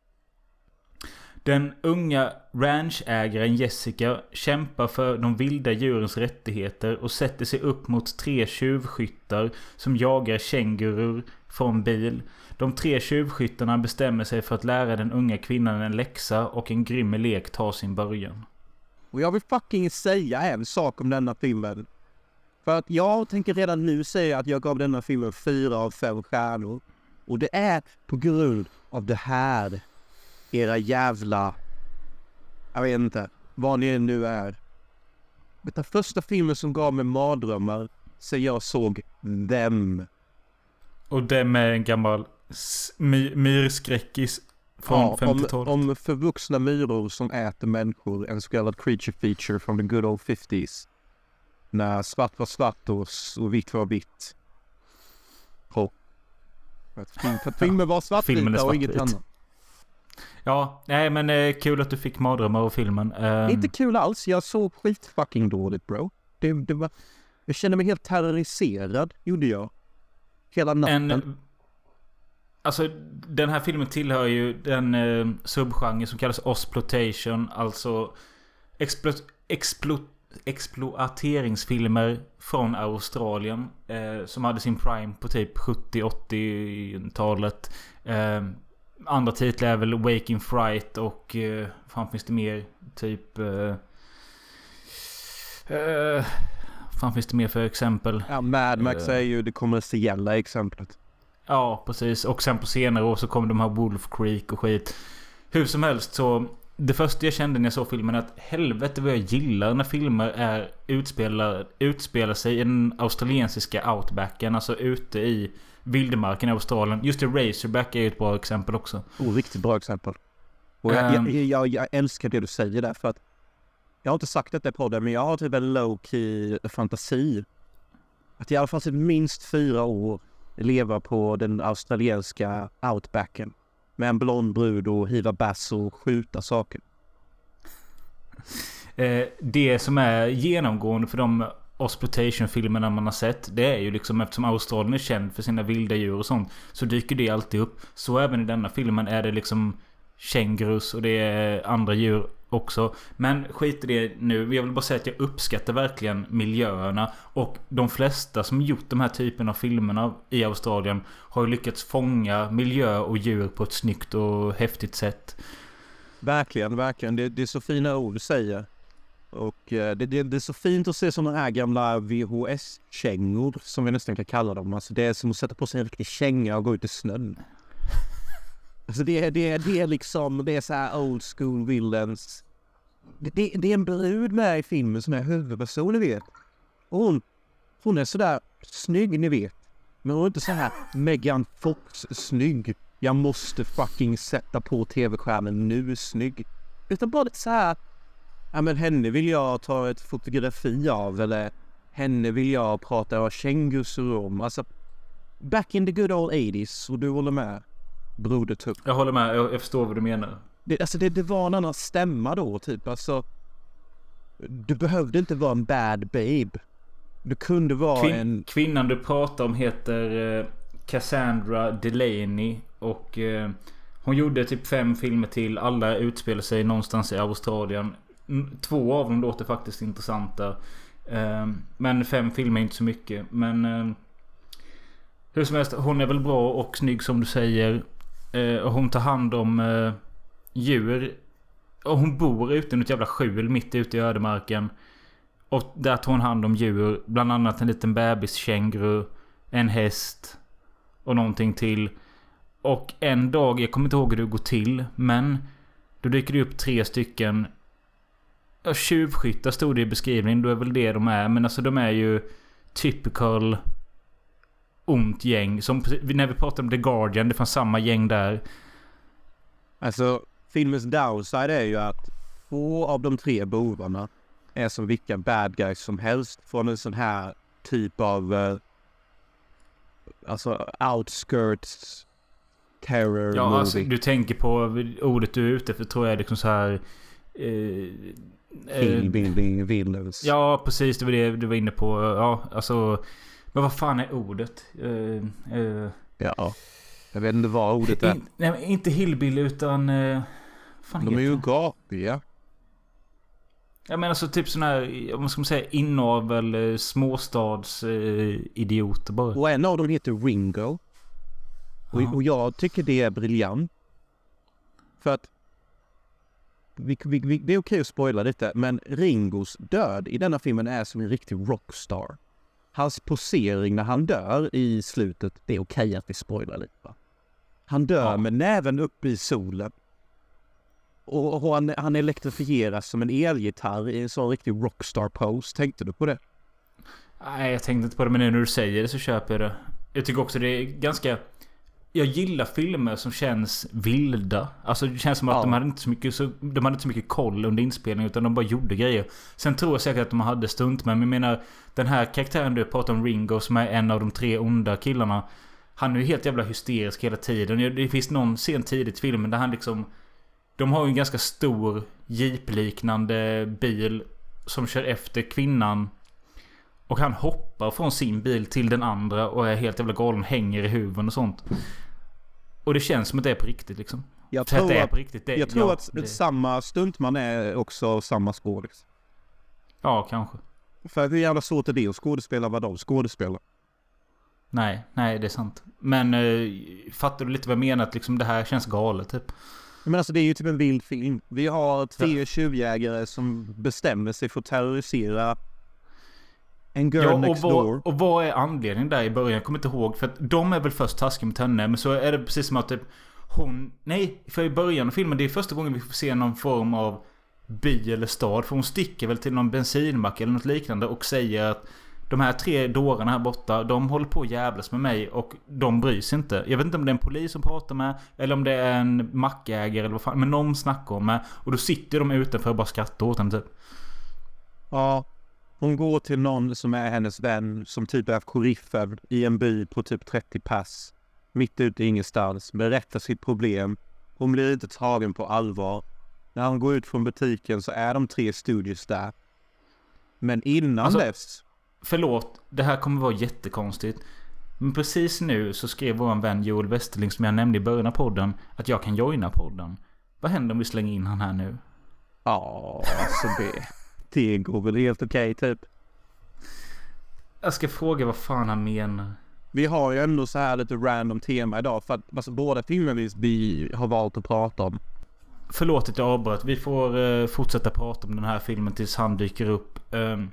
Den unga ranchägaren Jessica kämpar för de vilda djurens rättigheter och sätter sig upp mot tre tjuvskyttar som jagar kängurur från bil. De tre tjuvskyttarna bestämmer sig för att lära den unga kvinnan en läxa och en grym lek tar sin början. Och jag vill fucking säga en sak om denna filmen. För att jag tänker redan nu säga att jag gav denna filmen fyra av fem stjärnor. Och det är på grund av det här. Era jävla... Jag vet inte. Vad ni nu är. Den första filmen som gav mig mardrömmar sen jag såg Dem. Och dem är en gammal myrskräckis från Ja, om, 50-talet. om förvuxna myror som äter människor. En så kallad creature feature from the good old 50s. När svart var svart och, och vitt var vitt. Och [LAUGHS] filmen var svartvita och inget annat. Ja, nej men eh, kul att du fick mardrömmar av filmen. Ehm, Inte kul alls. Jag såg skit fucking dåligt bro. Det, det var... Jag kände mig helt terroriserad, gjorde jag. Hela natten. en... Alltså den här filmen tillhör ju den eh, subgenre som kallas Osploitation. Alltså explo, explo, exploateringsfilmer från Australien. Eh, som hade sin prime på typ 70-80-talet. Eh, andra titlar är väl Waking Fright och... Eh, fan finns det mer? Typ... Eh, eh, vad fan finns det mer för exempel? Ja, Mad Max Eh. är ju det kommersiella exemplet. Ja, precis. Och sen på senare år så kom de här Wolf Creek och skit. Hur som helst så... Det första jag kände när jag såg filmen är att helvete vad jag gillar när filmer är utspelar, utspelar sig i den australiensiska outbacken. Alltså ute i vildmarken i Australien. Just det, Razorback är ju ett bra exempel också. Oh, riktigt bra exempel. Och jag, Ehm. jag, jag, jag älskar det du säger där för att jag har inte sagt detta i podden men jag har typ en low key fantasi. Att i alla fall typ minst fyra år leva på den australienska outbacken. Med en blond brud och hiva bass och skjuta saker. Eh, det som är genomgående för de Osplotation-filmerna man har sett. Det är ju liksom eftersom Australien är känd för sina vilda djur och sånt. Så dyker det alltid upp. Så även i denna filmen är det liksom kängurus och det är andra djur också. Men skit i det nu. Jag vill bara säga att jag uppskattar verkligen miljöerna. Och de flesta som gjort de här typen av filmerna i Australien har ju lyckats fånga miljö och djur på ett snyggt och häftigt sätt. Verkligen, verkligen. Det, det är så fina ord du säger. Och eh, det, det, det är så fint att se sådana här gamla VHS-kängor som vi nästan kan kalla dem. Alltså det är som att sätta på sig en riktig känga och gå ut i snön. Alltså det, är- det, det är liksom, det är så här old school villains. Det, det, är en brud med i filmen som är huvudperson, ni vet. Och hon, hon är sådär snygg, ni vet. Men hon är inte så här Megan Fox-snygg. Jag måste fucking sätta på tv-skärmen nu, snygg. Utan bara lite så här. Ja men henne vill jag ta ett fotografi av eller henne vill jag prata kängurusor om. Alltså back in the good old 80s och du håller med Broder Tupp. Jag håller med. Jag, jag förstår vad du menar. Det, alltså det, det var en annan stämma då typ alltså. Du behövde inte vara en bad babe. Du kunde vara Kvin- en... Kvinnan du pratar om heter eh, Cassandra Delaney. Och eh, hon gjorde typ fem filmer till. Alla utspelar sig någonstans i Australien. Mm, Två av dem låter faktiskt intressanta. Eh, men fem filmer är inte så mycket. Men eh, hur som helst, hon är väl bra och snygg som du säger. Eh, och hon tar hand om eh, djur. Och hon bor ute i något jävla skjul mitt ute i ödemarken. Och där tar hon hand om djur. Bland annat en liten bebiskänguru. En häst. Och någonting till. Och en dag, jag kommer inte ihåg hur det går till. Men då dyker det upp tre stycken. Ja, tjuvskyttar stod det i beskrivningen. Då är väl det de är. Men alltså de är ju typical ont gäng. Som när vi pratade om The Guardian. Det fanns samma gäng där. Alltså filmens downside är ju att två av de tre bovarna är som vilka bad guys som helst från en sån här typ av eh, alltså outskirts terror Ja, movie. alltså du tänker på ordet du är ute för tror jag är liksom så här... Eh, eh, Hillbilly villains. ja, precis. Det var det du var inne på. Ja, alltså... Men vad fan är ordet? Eh, eh, ja. Jag vet inte vad ordet är. In, nej, inte hillbilly utan... Eh, fan De är ju gapiga. Jag menar så typ sån här, vad ska man säga, inavel, eh, småstads eh, idioter bara. Och en av dem heter Ringo. Och, och jag tycker det är briljant. För att... Vi, vi, vi, det är okej att spoila lite, men Ringos död i denna filmen är som en riktig rockstar. Hans posering när han dör i slutet, det är okej att vi spoilar lite va? Han dör Ja. med näven upp i solen. Och, och han, han elektrifieras som en elgitarr i en sån riktig rockstar pose. Tänkte du på det? Nej, jag tänkte inte på det men nu när du säger det så köper jag det. Jag tycker också det är ganska... Jag gillar filmer som känns vilda. Alltså det känns som att Ja. de, hade inte så mycket, så, de hade inte så mycket koll under inspelningen utan de bara gjorde grejer. Sen tror jag säkert att de hade stunt men jag menar den här karaktären du pratar om, Ringo, som är en av de tre onda killarna. Han är ju helt jävla hysterisk hela tiden. Det finns någon scen tidigt i filmen där han liksom... De har ju en ganska stor jeep-liknande bil som kör efter kvinnan. Och han hoppar från sin bil till den andra och är helt jävla galen. Hänger i huven och sånt. Och det känns som att det är på riktigt liksom. Jag att tror det är att, på riktigt. Det, jag tror ja, att det, samma stuntman är också samma skådis. Ja, kanske. För hur jävla svårt är det att skådespela vad de skådespelar? Nej, nej det är sant. Men eh, fattar du lite vad jag menar? Att liksom det här känns galet typ. Men alltså det är ju typ en vild film. Vi har tre tjuvjägare som bestämmer sig för att terrorisera en girl Ja, och next door. vad, och vad är anledningen där i början? Jag kommer inte ihåg. För att de är väl först taskiga mot henne. Men så är det precis som att typ hon... Nej, för i början av filmen, det är första gången vi får se någon form av by eller stad. För hon sticker väl till någon bensinmack eller något liknande och säger att de här tre dårarna här borta, de håller på att jävlas med mig och de bryr sig inte. Jag vet inte om det är en polis som pratar med, eller om det är en mackägare eller vad fan. Men någon snackar om med. Och då sitter de utanför och bara skrattar åt henne typ. Ja. Hon går till någon som är hennes vän som typ är sheriffen i en by på typ 30 pass. Mitt ute i ingenstans. Berättar sitt problem. Hon blir inte tagen på allvar. När han går ut från butiken så är de tre studios där. Men innan Alltså- dess Förlåt, det här kommer vara jättekonstigt. Men precis nu så skrev vår vän Joel Westerling som jag nämnde i början av podden att jag kan joina podden. Vad händer om vi slänger in han här nu? Ja, alltså det... Det går väl helt okej typ. Jag ska fråga vad fan han menar. Vi har ju ändå så här lite random tema idag för att alltså, båda filmerna vi- har valt att prata om. Förlåt att jag avbröt. Vi får eh, fortsätta prata om den här filmen tills han dyker upp. Ehm,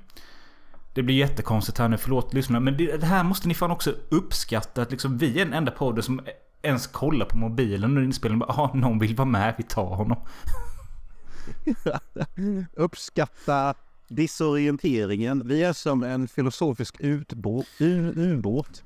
det blir jättekonstigt här nu. Förlåt lyssnarna. Men det, det här måste ni fan också uppskatta. Att liksom vi är den enda podden som ens kollar på mobilen under inspelningen. Bara, "Ah, någon vill vara med. Vi tar honom. [LAUGHS] Uppskatta disorienteringen. Vi är som en filosofisk ubåt.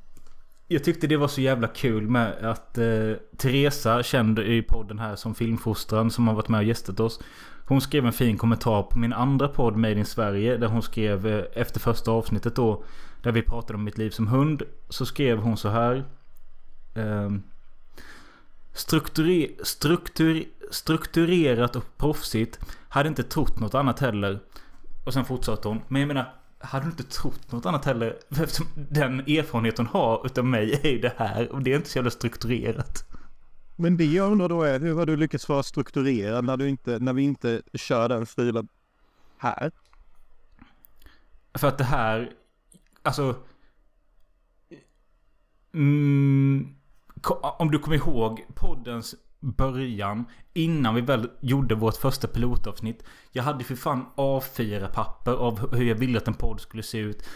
Jag tyckte det var så jävla kul med att eh, Teresa, känd i podden här som filmfostran som har varit med och gästat oss. Hon skrev en fin kommentar på min andra podd Made in Sverige. Där hon skrev eh, efter första avsnittet då. Där vi pratade om mitt liv som hund. Så skrev hon så här. ehm, strukture, struktur, strukturerat och proffsigt. Hade inte trott något annat heller. Och sen fortsatte hon. Men jag menar. Hade du inte trott något annat heller? Eftersom den erfarenhet hon har utav mig är ju det här. Och det är inte så jävla strukturerat. Men det jag undrar då är hur har du lyckats vara strukturerad när, du inte, när vi inte kör den stilen här? För att det här... Alltså... Mm, om du kommer ihåg poddens början. Innan vi väl gjorde vårt första pilotavsnitt. Jag hade för fan A4-papper av hur jag ville att en podd skulle se ut.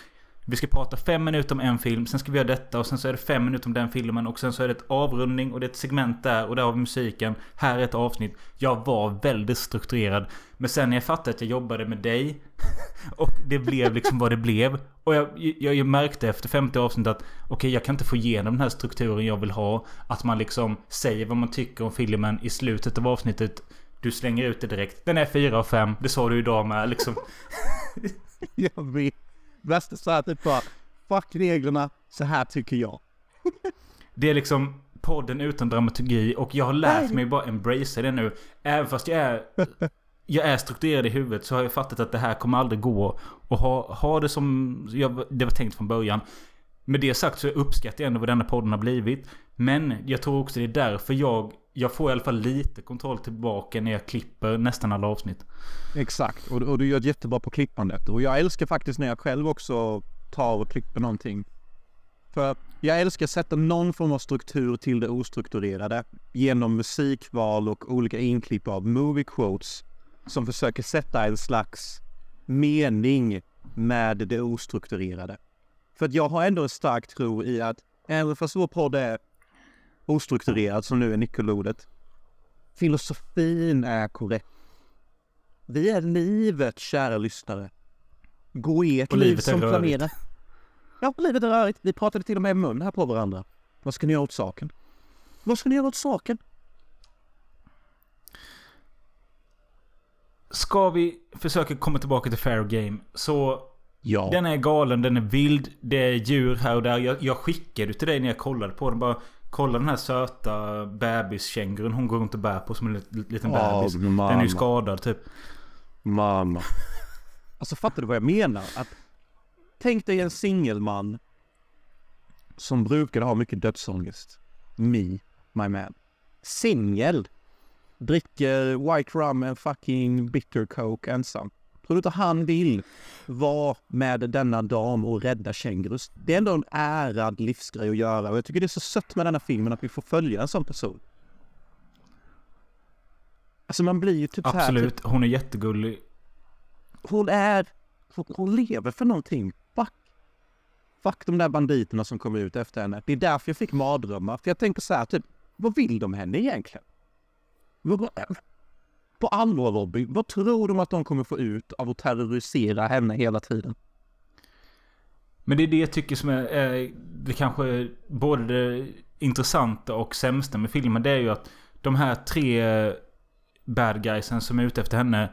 Vi ska prata fem minuter om en film, sen ska vi göra detta och sen så är det fem minuter om den filmen och sen så är det ett avrundning och det är ett segment där och där har vi musiken. Här är ett avsnitt. Jag var väldigt strukturerad. Men sen när jag fattade att jag jobbade med dig [LAUGHS] och det blev liksom vad det blev. Och jag, jag, jag märkte efter femte avsnittet att okej, jag kan inte få igenom den här strukturen jag vill ha. Att man liksom säger vad man tycker om filmen i slutet av avsnittet. Du slänger ut det direkt. Den är fyra av fem. Det sa du idag med liksom. [LAUGHS] Jag vet. Värsta så här typ bara, fuck reglerna, så här tycker jag. Det är liksom podden utan dramaturgi och jag har lärt Nej. mig bara embracea det nu. Även fast jag är... Jag är strukturerad i huvudet så har jag fattat att det här kommer aldrig gå. Och ha, ha det som jag, det var tänkt från början. Med det sagt så uppskattar jag ändå vad denna podden har blivit. Men jag tror också det är därför jag... Jag får i alla fall lite kontroll tillbaka när jag klipper nästan alla avsnitt. Exakt, och, och du gör jättebra på klippandet. Och jag älskar faktiskt när jag själv också tar och klipper någonting. För jag älskar att sätta någon form av struktur till det ostrukturerade genom musikval och olika inklipp av movie quotes som försöker sätta en slags mening med det ostrukturerade. För att jag har ändå en stark tro i att även fast vår podd är ostrukturerad som nu är nyckelordet, filosofin är korrekt. Vi är livet, kära lyssnare. Gå ert liv som rörigt. planerar. Ja, livet är rörigt. Vi pratade till och med i mun här på varandra. Vad ska ni göra åt saken? Vad ska ni göra åt saken? Ska vi försöka komma tillbaka till Fair Game så... Ja. Den är galen, den är vild. Det är djur här och där. Jag, jag skickade till dig när jag kollade på den. Bara kolla den här söta bebiskängurun hon går runt och bär på som en lit- liten bebis. mamma. Den är ju skadad typ. Mamma. Alltså fattar du vad jag menar? Att, tänk dig en singelman som brukade ha mycket dödsångest. Me, my man. Singel. Dricker white rum and fucking bitter coke ensam. Tror du inte han vill vara med denna dam och rädda kängurus? Det är ändå en ärad livsgrej att göra och jag tycker det är så sött med denna filmen att vi får följa en sån person. Alltså man blir ju typ så här, typ, Absolut, hon är jättegullig. hon är... Hon, hon lever för någonting. Fuck. Fuck de där banditerna som kom ut efter henne. Det är därför jag fick mardrömmar. För jag tänker så här, typ, vad vill de henne egentligen? På allvar Robin, vad tror de att de kommer få ut av att terrorisera henne hela tiden? Men det är det jag tycker som är, är det kanske både det intressanta och sämsta med filmen. Det är ju att de här tre bad guysen som är ute efter henne.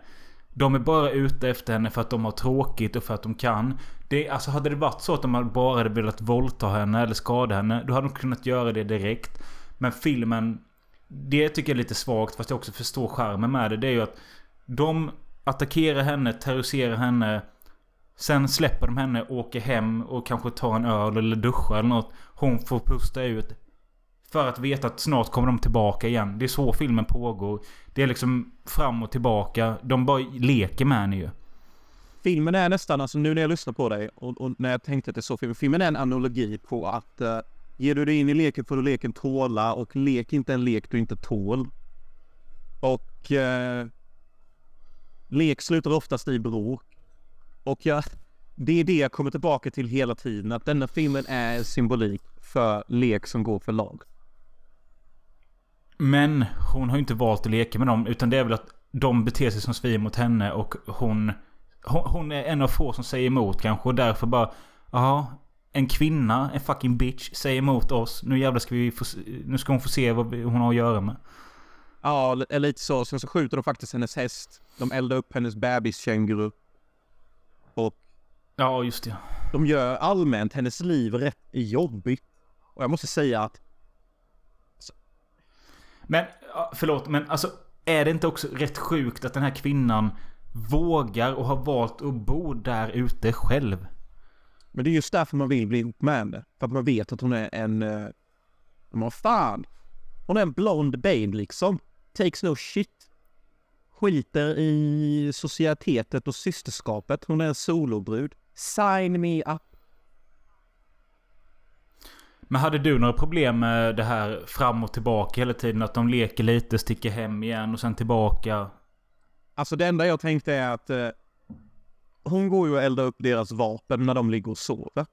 De är bara ute efter henne för att de har tråkigt och för att de kan. Det, alltså hade det varit så att de bara hade velat våldta henne eller skada henne. Då hade de kunnat göra det direkt. Men filmen... Det tycker jag är lite svagt fast jag också förstår charmen med det. Det är ju att de attackerar henne, terroriserar henne. Sen släpper de henne, åker hem och kanske tar en öl eller duschar eller något. Hon får pusta ut. För att veta att snart kommer de tillbaka igen. Det är så filmen pågår. Det är liksom fram och tillbaka. De bara leker med henne ju. Filmen är nästan, alltså nu när jag lyssnar på dig och, och när jag tänkte att det är så, filmen, filmen är en analogi på att uh, ger du dig in i leken får du leken tåla och lek inte en lek du inte tål. Och eh, lek slutar oftast i bråk. Och jag, det är det jag kommer tillbaka till hela tiden, att denna filmen är symbolik för lek som går för lag. Men hon har ju inte valt att leka med dem. Utan det är väl att de beter sig som svin mot henne och hon... Hon, hon är en av få som säger emot kanske och därför bara... Ja, en kvinna, en fucking bitch, säger emot oss. Nu jävlar ska vi få, Nu ska hon få se vad hon har att göra med. Ja, lite så. Sen så skjuter de faktiskt hennes häst. De eldar upp hennes bebiskänguru. Och Ja, just det. de gör allmänt hennes liv rätt jobbigt. Och jag måste säga att Men, ja, förlåt, men alltså... Är det inte också rätt sjukt att den här kvinnan vågar och har valt att bo där ute själv? Men det är just därför man vill bli ihop med henne. För att man vet att hon är en... eh, Men vad fan? Hon är en blond babe liksom. Takes no shit. Skiter i societetet och systerskapet. Hon är en solobrud. Sign me up. Men hade du några problem med det här fram och tillbaka hela tiden? Att de leker lite, sticker hem igen och sen tillbaka? Alltså det enda jag tänkte är att eh, hon går ju och eldar upp deras vapen när de ligger och sover.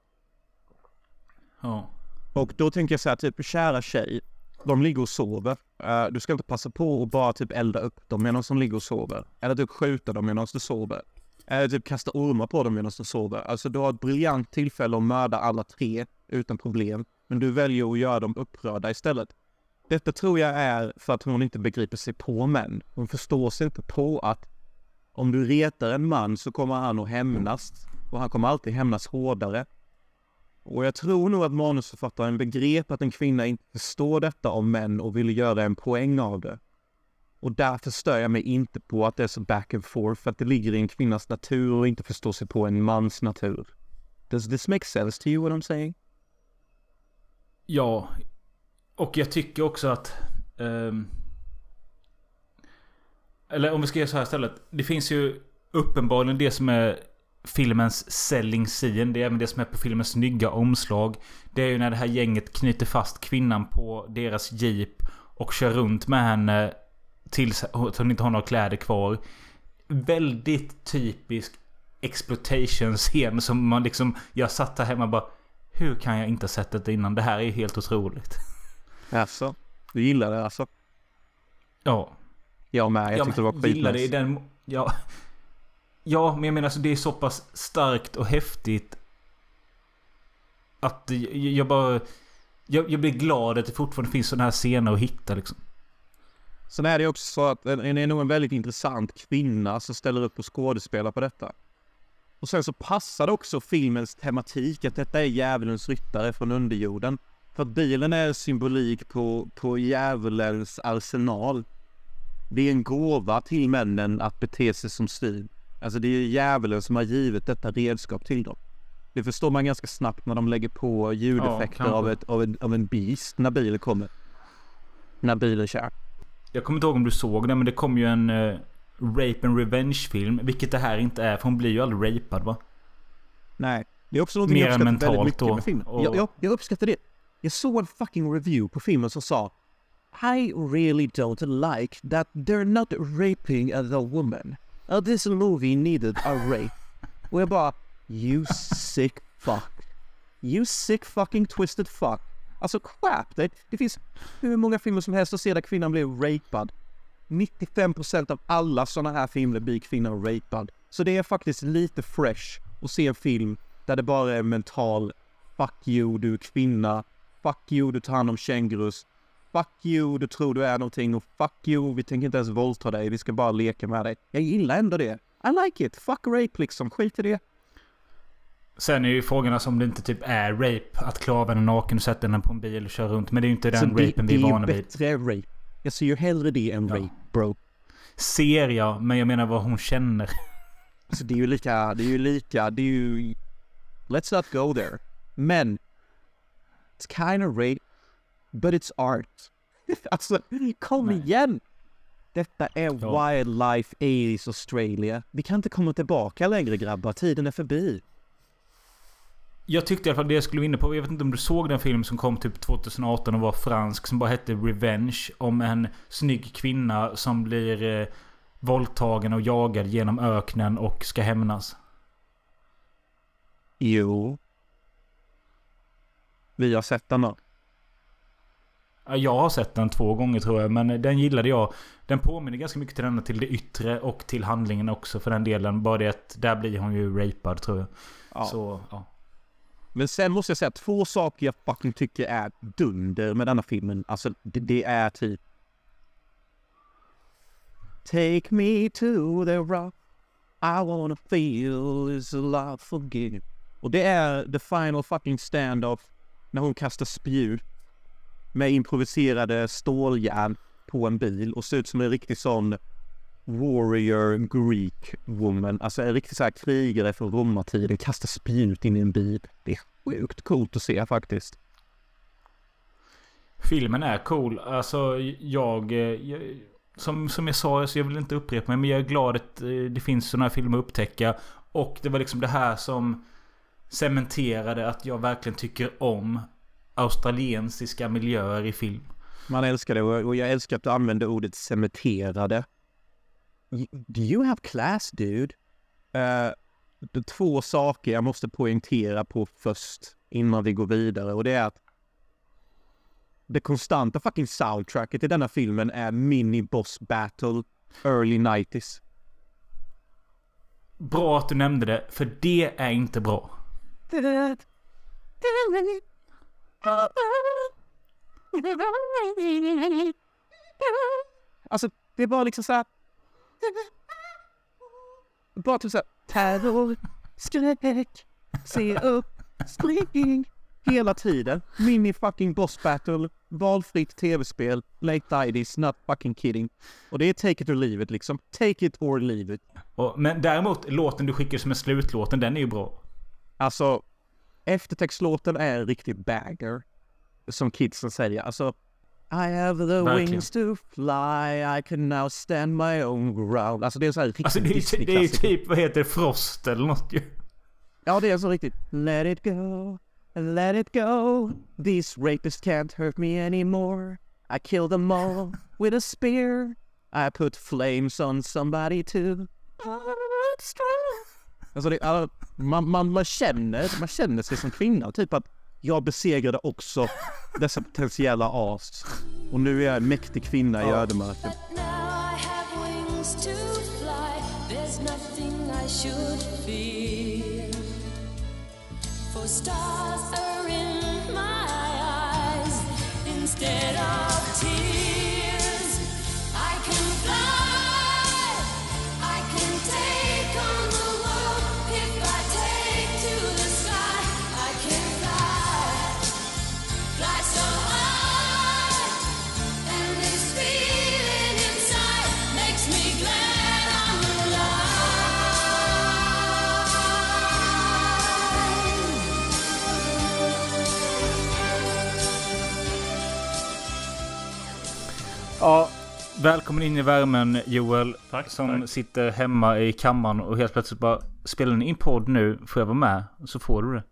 Ja. Och då tänker jag så här, typ kära tjej, de ligger och sover. Eh, du ska inte passa på att bara typ elda upp dem medan de ligger och sover. Eller typ skjuta dem medan de sover. Eller typ kasta ormar på dem medan de sover. Alltså du har ett briljant tillfälle att mörda alla tre utan problem. Men du väljer att göra dem upprörda istället. Detta tror jag är för att hon inte begriper sig på män. Hon förstår sig inte på att om du retar en man så kommer han att hämnas. Och han kommer alltid hämnas hårdare. Och jag tror nog att manusförfattaren begrep att en kvinna inte förstår detta om män och ville göra en poäng av det. Och därför stör jag mig inte på att det är så back and forth, för att det ligger i en kvinnas natur och inte förstå sig på en mans natur. Does this make sense to you what I'm saying? Ja. Och jag tycker också att... um, eller om vi ska göra så här istället. Det finns ju uppenbarligen det som är filmens selling scene. Det är även det som är på filmens snygga omslag. Det är ju när det här gänget knyter fast kvinnan på deras jeep och kör runt med henne tills hon inte har några kläder kvar. Väldigt typisk exploitation-scen som man liksom... Jag satt här hemma och bara... Hur kan jag inte ha sett det innan? Det här är ju helt otroligt. Alltså, du gillar det alltså? Ja. Jag med, jag ja, tyckte det var gillar det i skitnice. den... Ja. Ja, men jag menar alltså det är så pass starkt och häftigt. Att jag, jag bara... Jag, jag blir glad att det fortfarande finns sådana här scener att hitta liksom. Sen är det också så att det är nog en väldigt intressant kvinna som ställer upp och skådespelar på detta. Och sen så passar det också filmens tematik att detta är djävulens ryttare från underjorden. För att bilen är symbolik på, på djävulens arsenal. Det är en gåva till männen att bete sig som svin. Alltså det är djävulen som har givit detta redskap till dem. Det förstår man ganska snabbt när de lägger på ljudeffekter kanske. av, ett, av, en, av en beast när bilen kommer. När bilen kör. Jag kommer inte ihåg om du såg det men det kom ju en eh, Rape and Revenge-film. Vilket det här inte är för hon blir ju aldrig rapad va? Nej, det är också något jag uppskattar väldigt mycket då, med filmen. och- Jag, jag, jag uppskattar det. Jag såg en fucking review på filmen som sa I really don't like that they're not raping the woman. Uh, this movie needed a rape. Och jag bara, you sick fuck. You sick fucking twisted fuck. Alltså skärp dig. Det finns hur många filmer som helst att se där kvinnan blir rapad. 95% av alla sådana här filmer blir kvinnan rapad. Så det är faktiskt lite fresh att se en film där det bara är mental Fuck you, du är kvinna. Fuck you, du tar hand om kängurus. Fuck you, du tror du är någonting. Och fuck you, vi tänker inte ens våldta dig. Vi ska bara leka med dig. Jag gillar ändå det. I like it. Fuck rape liksom. Skit i det. Sen är ju frågan alltså om det inte typ är rape. Att klä av henne naken och sätta henne på en bil och köra runt. Men det är ju inte den Så det, rapen det vi är är ju vana vid. bättre rape. Jag ser ju hellre det än Ja. rape, bro. Ser jag, men jag menar vad hon känner. [LAUGHS] Så det är ju lika, det är ju lika, det är ju... Let's not go there. Men... It's kind of rape, but it's art. [LAUGHS] alltså, kom Nej. igen! Detta är Ja. wildlife 80s Australia. Vi kan inte komma tillbaka längre grabbar, tiden är förbi. Jag tyckte i alla fall det jag skulle vinna på. Jag vet inte om du såg den film som kom typ 2018 och var fransk. Som bara hette Revenge. Om en snygg kvinna som blir eh, våldtagen och jagad genom öknen och ska hämnas. Jo. Vi har sett den då. Ja, Jag har sett den två gånger tror jag. Men den gillade jag. Den påminner ganska mycket till denna till det yttre och till handlingen också för den delen. Bara det att där blir hon ju rapad tror jag. Ja. Så, ja. Men sen måste jag säga två saker jag fucking tycker är dunder med denna filmen. Alltså det, det är typ... Take me to the rock I wanna feel is a love forgive. Och det är the final fucking stand-off när hon kastar spjut med improviserade ståljärn på en bil och ser ut som en riktig sån warrior Greek woman. Alltså en riktig så här krigare från romartiden kastar spjut in i en bil. Det är sjukt coolt att se faktiskt. Filmen är cool. Alltså jag... Eh, jag som, som jag sa, så jag vill inte upprepa mig. Men jag är glad att eh, det finns sådana här filmer att upptäcka. Och det var liksom det här som cementerade att jag verkligen tycker om australiensiska miljöer i film. Man älskar det och jag älskar att du använder ordet cementerade. Do you have class dude? Uh, två saker jag måste poängtera på först innan vi går vidare och det är att det konstanta fucking soundtracket i denna filmen är Mini Boss Battle Early 90s. Bra att du nämnde det, för det är inte bra. Alltså, det är bara liksom så här... Bara typ så här... Terror, skräck, se upp, spring. Hela tiden. Mini fucking boss battle, valfritt tv-spel, late 90s, not fucking kidding. Och det är take it or leave it liksom. Take it or leave it. Och, men däremot, låten du skickar som är slutlåten, den är ju bra. Alltså, eftertextlåten är en riktig bagger. Som kidsen säger. Alltså, I have the Verkligen. wings to fly, I can now stand my own ground. Alltså det är så här riktigt Alltså det är, det är typ, vad heter det, Frost eller något ju. Ja, det är så riktigt. Let it go, let it go. These rapists can't hurt me anymore. I kill them all with a spear. I put flames on somebody too. Alltså det, man, man, man, känner, man känner sig som kvinna. Typ att jag besegrade också dessa potentiella as. Och nu är jag en mäktig kvinna i ödemarken. Stars are in my eyes instead of tears. Ja, välkommen in i värmen Joel. Tack, Som tack. sitter hemma i kammaren och helt plötsligt bara Spelar ni in podd nu? Får jag vara med? Så får du det.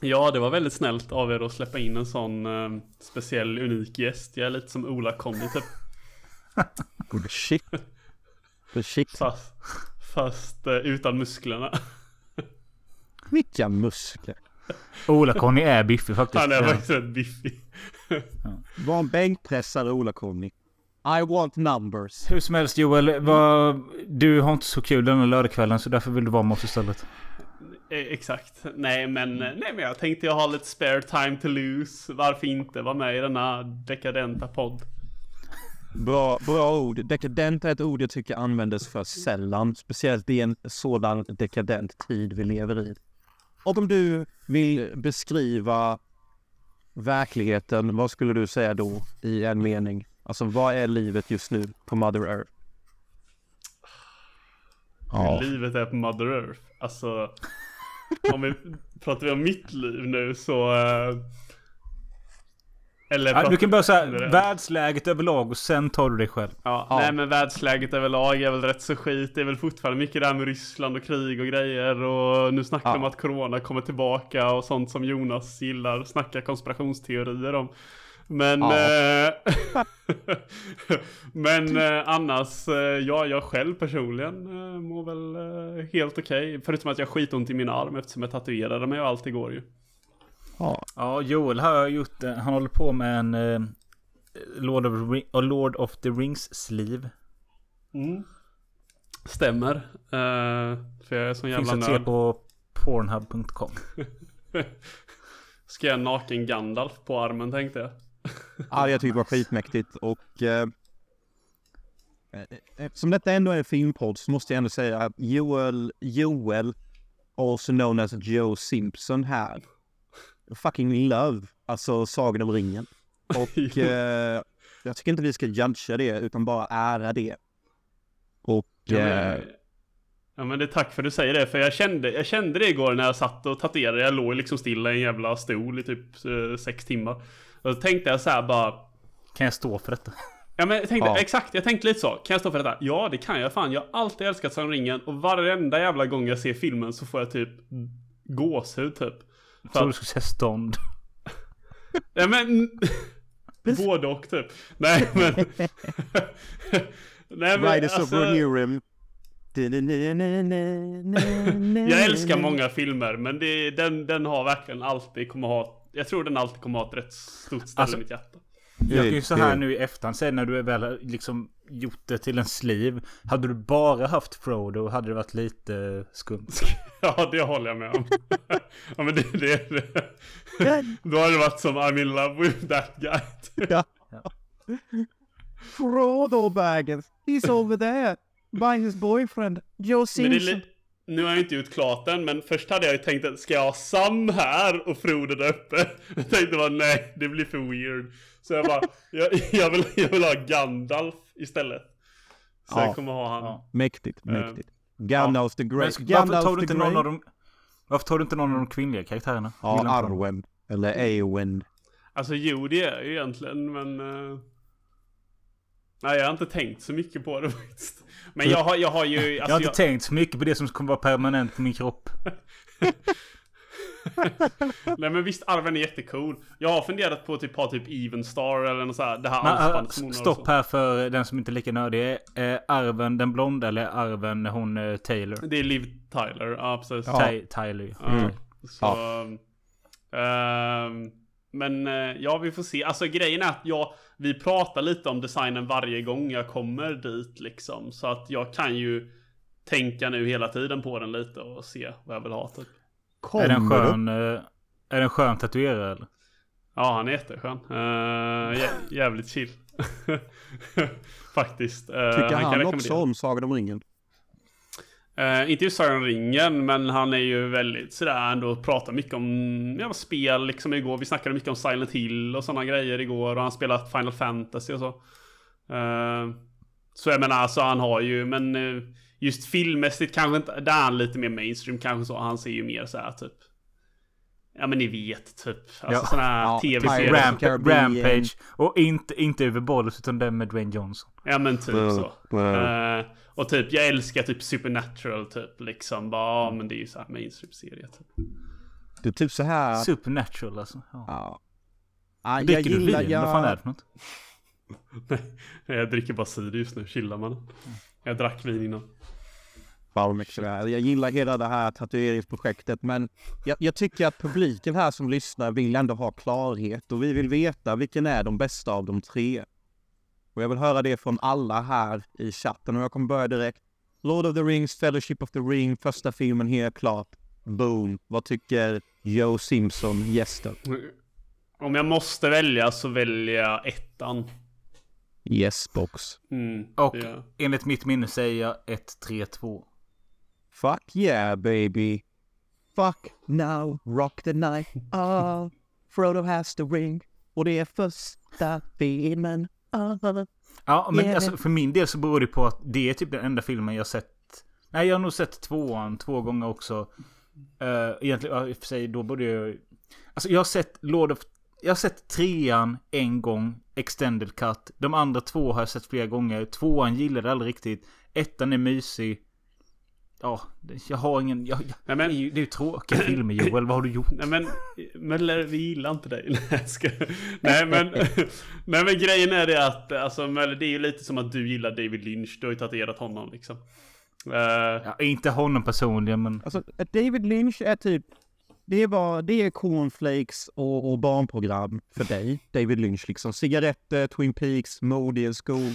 Ja, det var väldigt snällt av er att släppa in en sån eh, speciell, unik gäst. Jag är lite som Ola-Conny typ. [LAUGHS] Shit. Shit. Fast, fast eh, utan musklerna. Vilka muskler. Ola-Conny är biffig faktiskt. Han är faktiskt rätt biffig. Var en bänkpressare Ola-Conny. I want numbers. Hur som helst Joel, vad, du har inte så kul denna lördagskvällen så därför vill du vara med oss istället. Eh, Exakt. Nej men, nej men jag tänkte jag har lite spare time to lose. Varför inte vara med i denna dekadenta podd? Bra, bra ord. Dekadent är ett ord jag tycker användes för sällan. Speciellt i en sådan dekadent tid vi lever i. Och om du vill beskriva verkligheten, vad skulle du säga då i en mening? Alltså vad är livet just nu på Mother Earth? Hur livet är på Mother Earth. Alltså, om vi pratar vi om mitt liv nu så... eh, Eller Ja, du kan börja generellt. världsläget överlag och sen tar du dig själv. Ja, Ja. nej men världsläget överlag är väl rätt så skit. Det är väl fortfarande mycket där med Ryssland och krig och grejer. Och nu snackar de Ja. om att corona kommer tillbaka och sånt som Jonas gillar. Snacka konspirationsteorier om. Men... Ja. Eh, [LAUGHS] men eh, annars, eh, ja, jag själv personligen eh, mår väl eh, helt okej. Förutom att jag har skitont i min arm eftersom jag tatuerade mig och allt igår ju. Ja, Ja, Joel har gjort, eh, han håller på med en eh, Lord, of Ring, uh, Lord of the Rings sleeve. Mm. Stämmer. Eh, för jag är sån Finns jävla att se nörd. på pornhub.com. [LAUGHS] Ska jag naken Gandalf på armen tänkte jag. ja jag tycker det var skitmäktigt och eh, eftersom detta ändå är en filmpodd så måste jag ändå säga att Joel, Joel, also known as Joe Simpson här, fucking love, alltså Sagan om ringen. Och [LAUGHS] eh, jag tycker inte vi ska judga det utan bara ära det. Och Ja eh, men, ja men det är tack för att du säger det, för jag kände, jag kände det igår när jag satt och tatuerade. Jag låg liksom stilla i en jävla stol i typ eh, sex timmar. Och så tänkte jag så här bara, Kan jag stå för detta? Ja men jag tänkte, Ja. exakt, jag tänkte lite så. Kan jag stå för detta? Ja det kan jag fan. Jag har alltid älskat Sagan om ringen och varenda jävla gång jag ser filmen så får jag typ gåshud typ. Jag tror du skulle säga stånd. [LAUGHS] ja men... Både och typ. Nej men... Nej men Riders of alltså, Rohirrim. Jag älskar många filmer men det, den, den har verkligen alltid kommer ha... Jag tror den alltid kommer ha ett rätt stort ställe Alltså- i mitt hjärta. Jag kan ju så här nu i efterhand säga när du väl har liksom gjort det till en sleeve. Hade du bara haft Frodo hade det varit lite skumt. [LAUGHS] Ja, det håller jag med om. [LAUGHS] ja, men det, det, det. Då hade det varit som I'm in love with that guy. Ja. [LAUGHS] Frodo Baggins, he's over there. By his boyfriend, Joe Simpson. nu har jag inte gjort klart den, men först hade jag ju tänkt att ska jag ha Sam här och Frodo där uppe? Jag tänkte bara nej, det blir för weird. Så jag bara, jag, jag, vill, jag vill ha Gandalf istället. Så Ja. jag kommer ha han. Ja. Mäktigt, Eh, mäktigt. Gandalf the Men Great. varför Gandalf tar du the inte någon av de... Varför tar du inte någon av de kvinnliga karaktärerna? Ja. Arwen. Eller Eowyn. Alltså jo det är ju egentligen men... eh, Nej jag har inte tänkt så mycket på det [LAUGHS] faktiskt. Men jag har, jag har ju... jag har Alltså, inte jag, tänkt så mycket på det som kommer vara permanent på min kropp. [LAUGHS] nej men visst arven är jättecool. Jag har funderat på typ ha typ Even Star eller något så här, det här Men, äh, har och stopp här för den som inte är lika nördig. Eh, arven den blonda eller arven hon eh, Taylor? Det är Liv Tyler, ja precis. Ja. Ty- Tyler. Ja, Mm. Så, ehm, men eh, ja, vi får se. Alltså grejen är att jag, vi pratar lite om designen varje gång jag kommer dit liksom. Så att jag kan ju tänka nu hela tiden på den lite och se vad jag vill ha typ. Kommer Är den skön? Eh, är den skön tatuerare eller? Ja, han är jätteskön. Uh, jä- jävligt chill. [LAUGHS] Faktiskt. Uh, Tycker han, kan också om Sagan om ringen? Eh, inte just Sagan om ringen, men han är ju väldigt sådär ändå pratar mycket om ja, spel liksom igår. Vi snackade mycket om Silent Hill och sådana grejer igår och han spelat Final Fantasy och så. Eh, så jag menar alltså han har ju, men just filmmässigt kanske inte, där är han lite mer mainstream kanske så. Han ser ju mer såhär typ. Ja men ni vet typ. Alltså Ja. sådana här Ja, tv-serier. Pirates Ramp-. Rampage. Och inte, inte Uwe Bolls utan den med Dwayne Johnson. Ja men typ Mm. så. Mm. Eh, och typ jag älskar typ Supernatural typ liksom. Bara, ja men det är ju såhär mainstream-serie typ. Det är typ så här. Supernatural alltså. Ja. Ja. Jag Dricker du gillar, vin? Vad fan är jag, det för något? [LAUGHS] Nej, jag dricker bara cider just nu, chillar man. Jag drack vin innan. Fan, jag gillar hela det här tatueringsprojektet men jag, jag tycker att publiken här som lyssnar vill ändå ha klarhet och vi vill veta vilken är de bästa av de tre. Och jag vill höra det från alla här i chatten och jag kommer börja direkt. Lord of the Rings, Fellowship of the Ring, första filmen helt klart. Boom. Vad tycker Joe Simpson, gästen? Om jag måste välja så väljer jag ettan. Yes box. Mm, Och jag. enligt mitt minne säger jag 1-3-2. Fuck yeah baby. Fuck now, rock the night. Ah, Frodo has the ring. Och det är första filmen. Ah. Ja, men Yeah. alltså, för min del så beror det på att det är typ den enda filmen jag sett. Nej, jag har nog sett tvåan två gånger också. Uh, egentligen, ja, i och för sig, då borde jag... Alltså jag har sett Lord of... Jag har sett trean en gång, extended cut. De andra två har jag sett flera gånger. Tvåan gillade jag aldrig riktigt. Ettan är mysig. Ja, jag har ingen... Jag, jag, Nej, det, är men, ju, det är ju tråkiga filmer Joel, vad har du gjort? nej men, Möller, vi gillar inte dig. [LAUGHS] Nej, jag ska... nej men, [LAUGHS] nej men grejen är det att, alltså Möller, det är ju lite som att du gillar David Lynch. Du har ju tatuerat honom liksom. Eh, Ja, inte honom personligen, men... Alltså, David Lynch är typ... Det är, bara, det är cornflakes och, och barnprogram för dig, David Lynch. Liksom cigaretter, Twin Peaks, mode i en skog.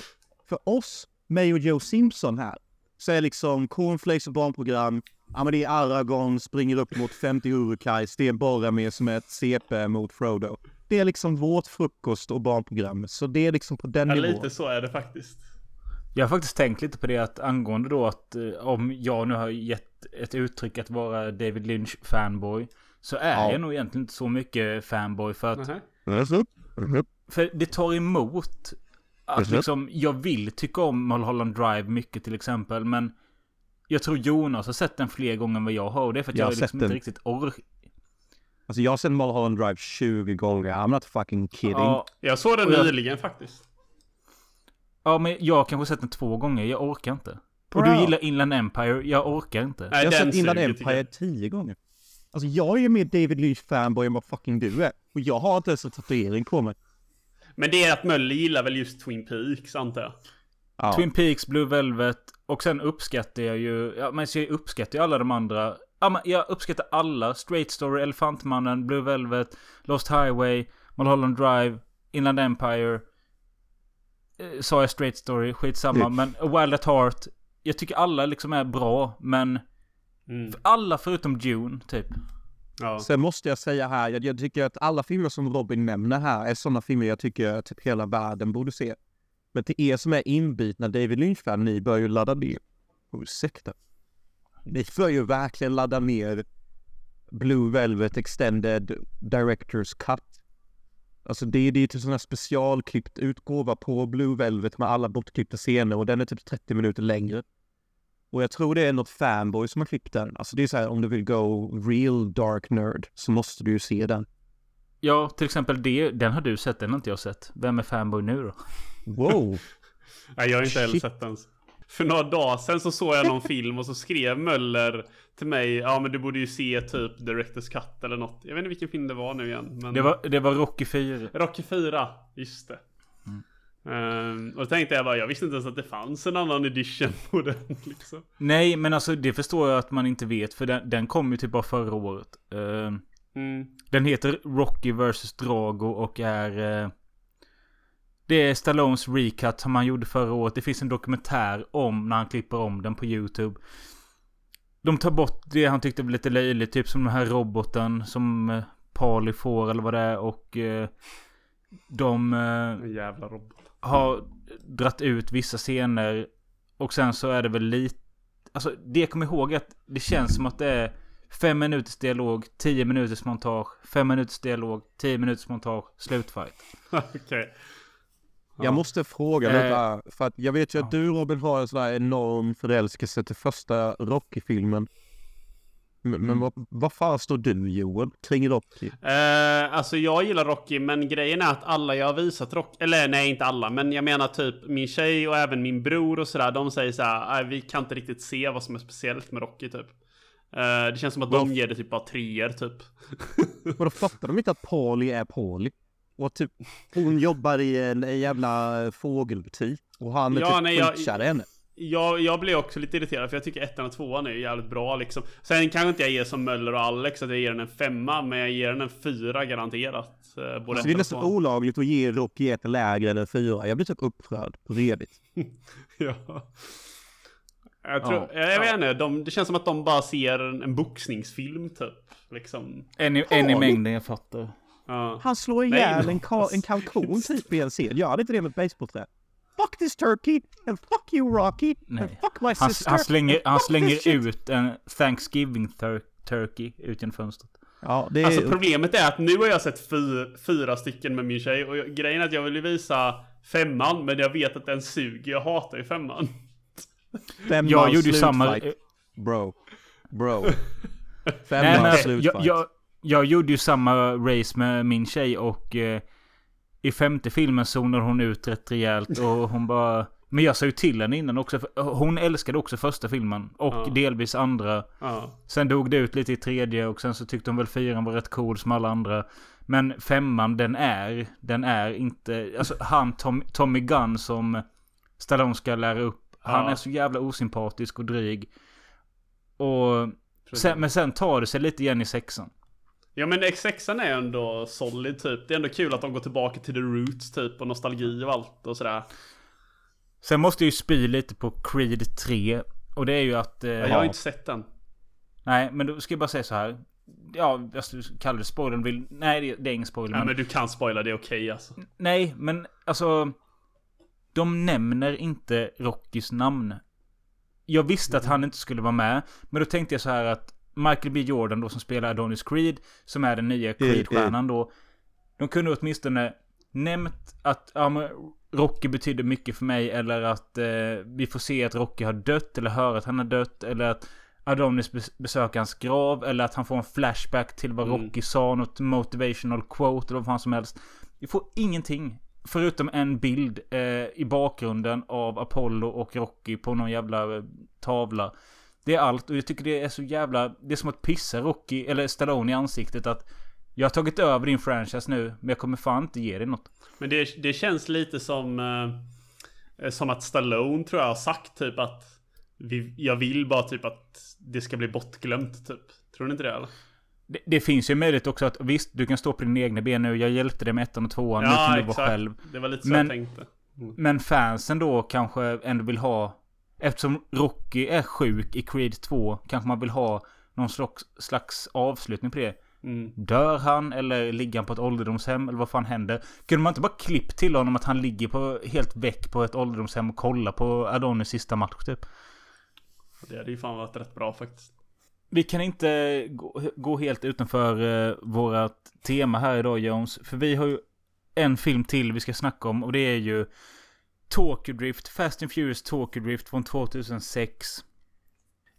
För oss, mig och Joe Simpson här, så är liksom cornflakes och barnprogram, ja men det är Aragorn, springer upp mot 50 Urukais, det är Boromir som är ett CP mot Frodo. Det är liksom vårt frukost och barnprogram, så det är liksom på den ja, nivån. lite så är det faktiskt. Jag har faktiskt tänkt lite på det att angående då att eh, om jag nu har gett ett uttryck att vara David Lynch fanboy. Så är Ja. jag nog egentligen inte så mycket fanboy för att... För det tar emot att liksom, jag vill tycka om Mulholland Drive mycket till exempel, men jag tror Jonas har sett den fler gånger än vad jag har och det är för att Jag jag, har liksom inte riktigt orkar. Alltså jag har sett Mulholland Drive 20 gånger, I'm not fucking kidding. Ja, Jag såg den Och jag- nyligen faktiskt. Ja, men jag har kanske sett den två gånger, jag orkar inte. Och Bra. du gillar Inland Empire, jag orkar inte. Nej, jag har sett Inland Empire jag. tio gånger. Alltså jag är ju mer David Lynch-fanboy än vad fucking du är. Och jag har inte ens en tatuering på mig. Men det är att Möller gillar väl just Twin Peaks antar jag. Ja. Twin Peaks, Blue Velvet och sen uppskattar jag ju, ja men så jag uppskattar ju alla de andra. Ja men jag uppskattar alla. Straight Story, Elefantmannen, Blue Velvet, Lost Highway, Mulholland Drive, Inland Empire. Eh, sa jag Straight Story, skitsamma. Mm. Men A Wild at Heart. Jag tycker alla liksom är bra, men Mm. alla förutom Dune, typ. Ja. Sen måste jag säga här, jag, jag tycker att alla filmer som Robin nämner här är sådana filmer jag tycker att typ hela världen borde se. Men till er som är inbitna David Lynch-fan, ni bör ju ladda ner. Ursäkta. Ni bör ju verkligen ladda ner Blue Velvet Extended Directors Cut. Alltså det, det är typ sån här specialklippt utgåva på Blue Velvet med alla bortklippta scener och den är typ 30 minuter längre. Och jag tror det är något fanboy som har klippt den. Alltså det är så här om du vill go real dark nerd så måste du ju se den. Ja, till exempel det. Den har du sett, den har inte jag sett. Vem är fanboy nu då? Wow. [LAUGHS] Nej, jag har inte heller sett den. För några dagar sedan så såg jag någon film och så skrev Möller till mig Ja men du borde ju se typ Directors Cut eller något Jag vet inte vilken film det var nu igen men Det var, det var Rocky 4. Rocky 4, just det Ehm, Och då tänkte jag bara, jag visste inte ens att det fanns en annan edition [LAUGHS] på den liksom Nej, men alltså det förstår jag att man inte vet. För den, den kom ju typ bara förra året. Eh, mm. den heter Rocky vs Drago och är... eh, det är Stallones recut som han gjorde förra året. Det finns en dokumentär om när han klipper om den på YouTube. De tar bort det han tyckte var lite löjligt. Typ som den här roboten som eh, Pali får eller vad det är. Och eh, de... eh, jävla robot har dratt ut vissa scener. Och sen så är det väl lite... Alltså det jag kommer ihåg är att det känns som att det är fem minuters dialog, tio minuters montage, fem minuters dialog, tio minuters montage, slutfight. [LAUGHS] Okej Jag måste fråga Eh, lite, för att jag vet ju att du Robin har en sån här enorm förälskelse till första Rocky-filmen. Men, Mm. vad, vad fan står du Joel kring Rocky? Eh, alltså jag gillar Rocky, men grejen är att alla jag har visat Rocky, eller nej inte alla, men jag menar typ min tjej och även min bror och sådär, de säger såhär, "Nej, vi kan inte riktigt se vad som är speciellt med Rocky typ. Eh, det känns som att de Varf- ger det typ bara treor typ. Och då [LAUGHS] fattar de inte att Paulie är Paulie? Och typ, hon jobbar i en, en jävla fågelbutik. Och han är Ja, typ nej, jag- henne. Jag, jag blir också lite irriterad för jag tycker ettan och tvåan är jävligt bra liksom. Sen kanske inte jag ger som Möller och Alex att jag ger den en femma, men jag ger den en fyra garanterat. eh, Både Alltså, det är nästan olagligt att ge Rocky ett lägre än en fyra. Jag blir typ upprörd på redigt. [LAUGHS] Ja. Jag tror, Ja. jag, jag vet inte, de, det känns som att de bara ser en, en boxningsfilm typ. Liksom. En en i mängden, jag fattar. Ja. Han slår Nej, ihjäl en, ka- en kalkon [LAUGHS] typ i en scen. Gör han inte det med ett basebollträ? Fuck this turkey! And fuck you Rocky! And Nej. fuck my Han, sister! han slänger, and han slänger ut en Thanksgiving tur- turkey ut genom fönstret. Ja, det är... Alltså problemet är att nu har jag sett fy, fyra stycken med min tjej och jag, grejen är att jag vill ju visa femman men jag vet att den suger, jag hatar ju femman. Femman Jag gjorde ju samma... Bro. Bro. Nej, Femman men, slutfight. jag, jag, jag gjorde ju samma race med min tjej och eh, i femte filmen zonar hon ut rätt rejält och hon bara... Men jag sa ju till henne innan också. Hon älskade också första filmen. Och Ja. delvis andra. Ja. Sen dog det ut lite i tredje och sen så tyckte hon väl fyran var rätt cool som alla andra. Men femman, den är, den är inte, alltså han Tom, Tommy Gunn som Stallone ska lära upp. Han Ja. är så jävla osympatisk och dryg. Och sen, men sen tar det sig lite igen i sexan. Ja men X6 är ändå solid typ. Det är ändå kul att de går tillbaka till the roots typ och nostalgi och allt och sådär. Sen måste jag ju spy lite på Creed 3. Och det är ju att... Eh, Jag har inte sett den. Nej, men då ska jag bara säga så här. Ja, alltså, kallar det spoiler vill... Nej, det, är ingen spoiler. Nej men, men du kan spoila, det är okej alltså. Nej, men alltså... De nämner inte Rockys namn. Jag visste att han inte skulle vara med. Men då tänkte jag så här att Michael B Jordan då som spelar Adonis Creed. Som är den nya Creed-stjärnan då. De kunde åtminstone nämnt att ja, men Rocky betyder mycket för mig. Eller att eh, vi får se att Rocky har dött. Eller höra att han har dött. Eller att Adonis bes- besöker hans grav. Eller att han får en flashback till vad Mm. Rocky sa. Något motivational quote eller vad fan som helst. Vi får ingenting. Förutom en bild eh, i bakgrunden av Apollo och Rocky på någon jävla eh, tavla. Det är allt och jag tycker det är så jävla... Det är som att pissa Rocky, eller Stallone i ansiktet att... Jag har tagit över din franchise nu, men jag kommer fan inte ge dig något. Men det, det känns lite som... Eh, som att Stallone tror jag har sagt typ att... Vi, jag vill bara typ att det ska bli bortglömt typ. Tror ni inte det eller? Det, det finns ju möjlighet också att visst, du kan stå på dina egna ben nu. Jag hjälpte dig med ettan och tvåan. nu kan du vara själv. Det var lite så Men- jag tänkte. Men fansen då kanske ändå vill ha... Eftersom Rocky är sjuk i Creed 2 kanske man vill ha någon slags, slags avslutning på det. Mm. Dör han eller ligger han på ett ålderdomshem eller vad fan händer? Kunde man inte bara klipp till honom att han ligger på, helt väck på ett ålderdomshem och kollar på Adonis sista match typ? Det hade ju fan varit rätt bra faktiskt. Vi kan inte gå, gå helt utanför uh, vårat tema här idag Jones. För vi har ju en film till vi ska snacka om och det är ju Tokyo Drift, Fast and Furious Tokyo Drift från 2006.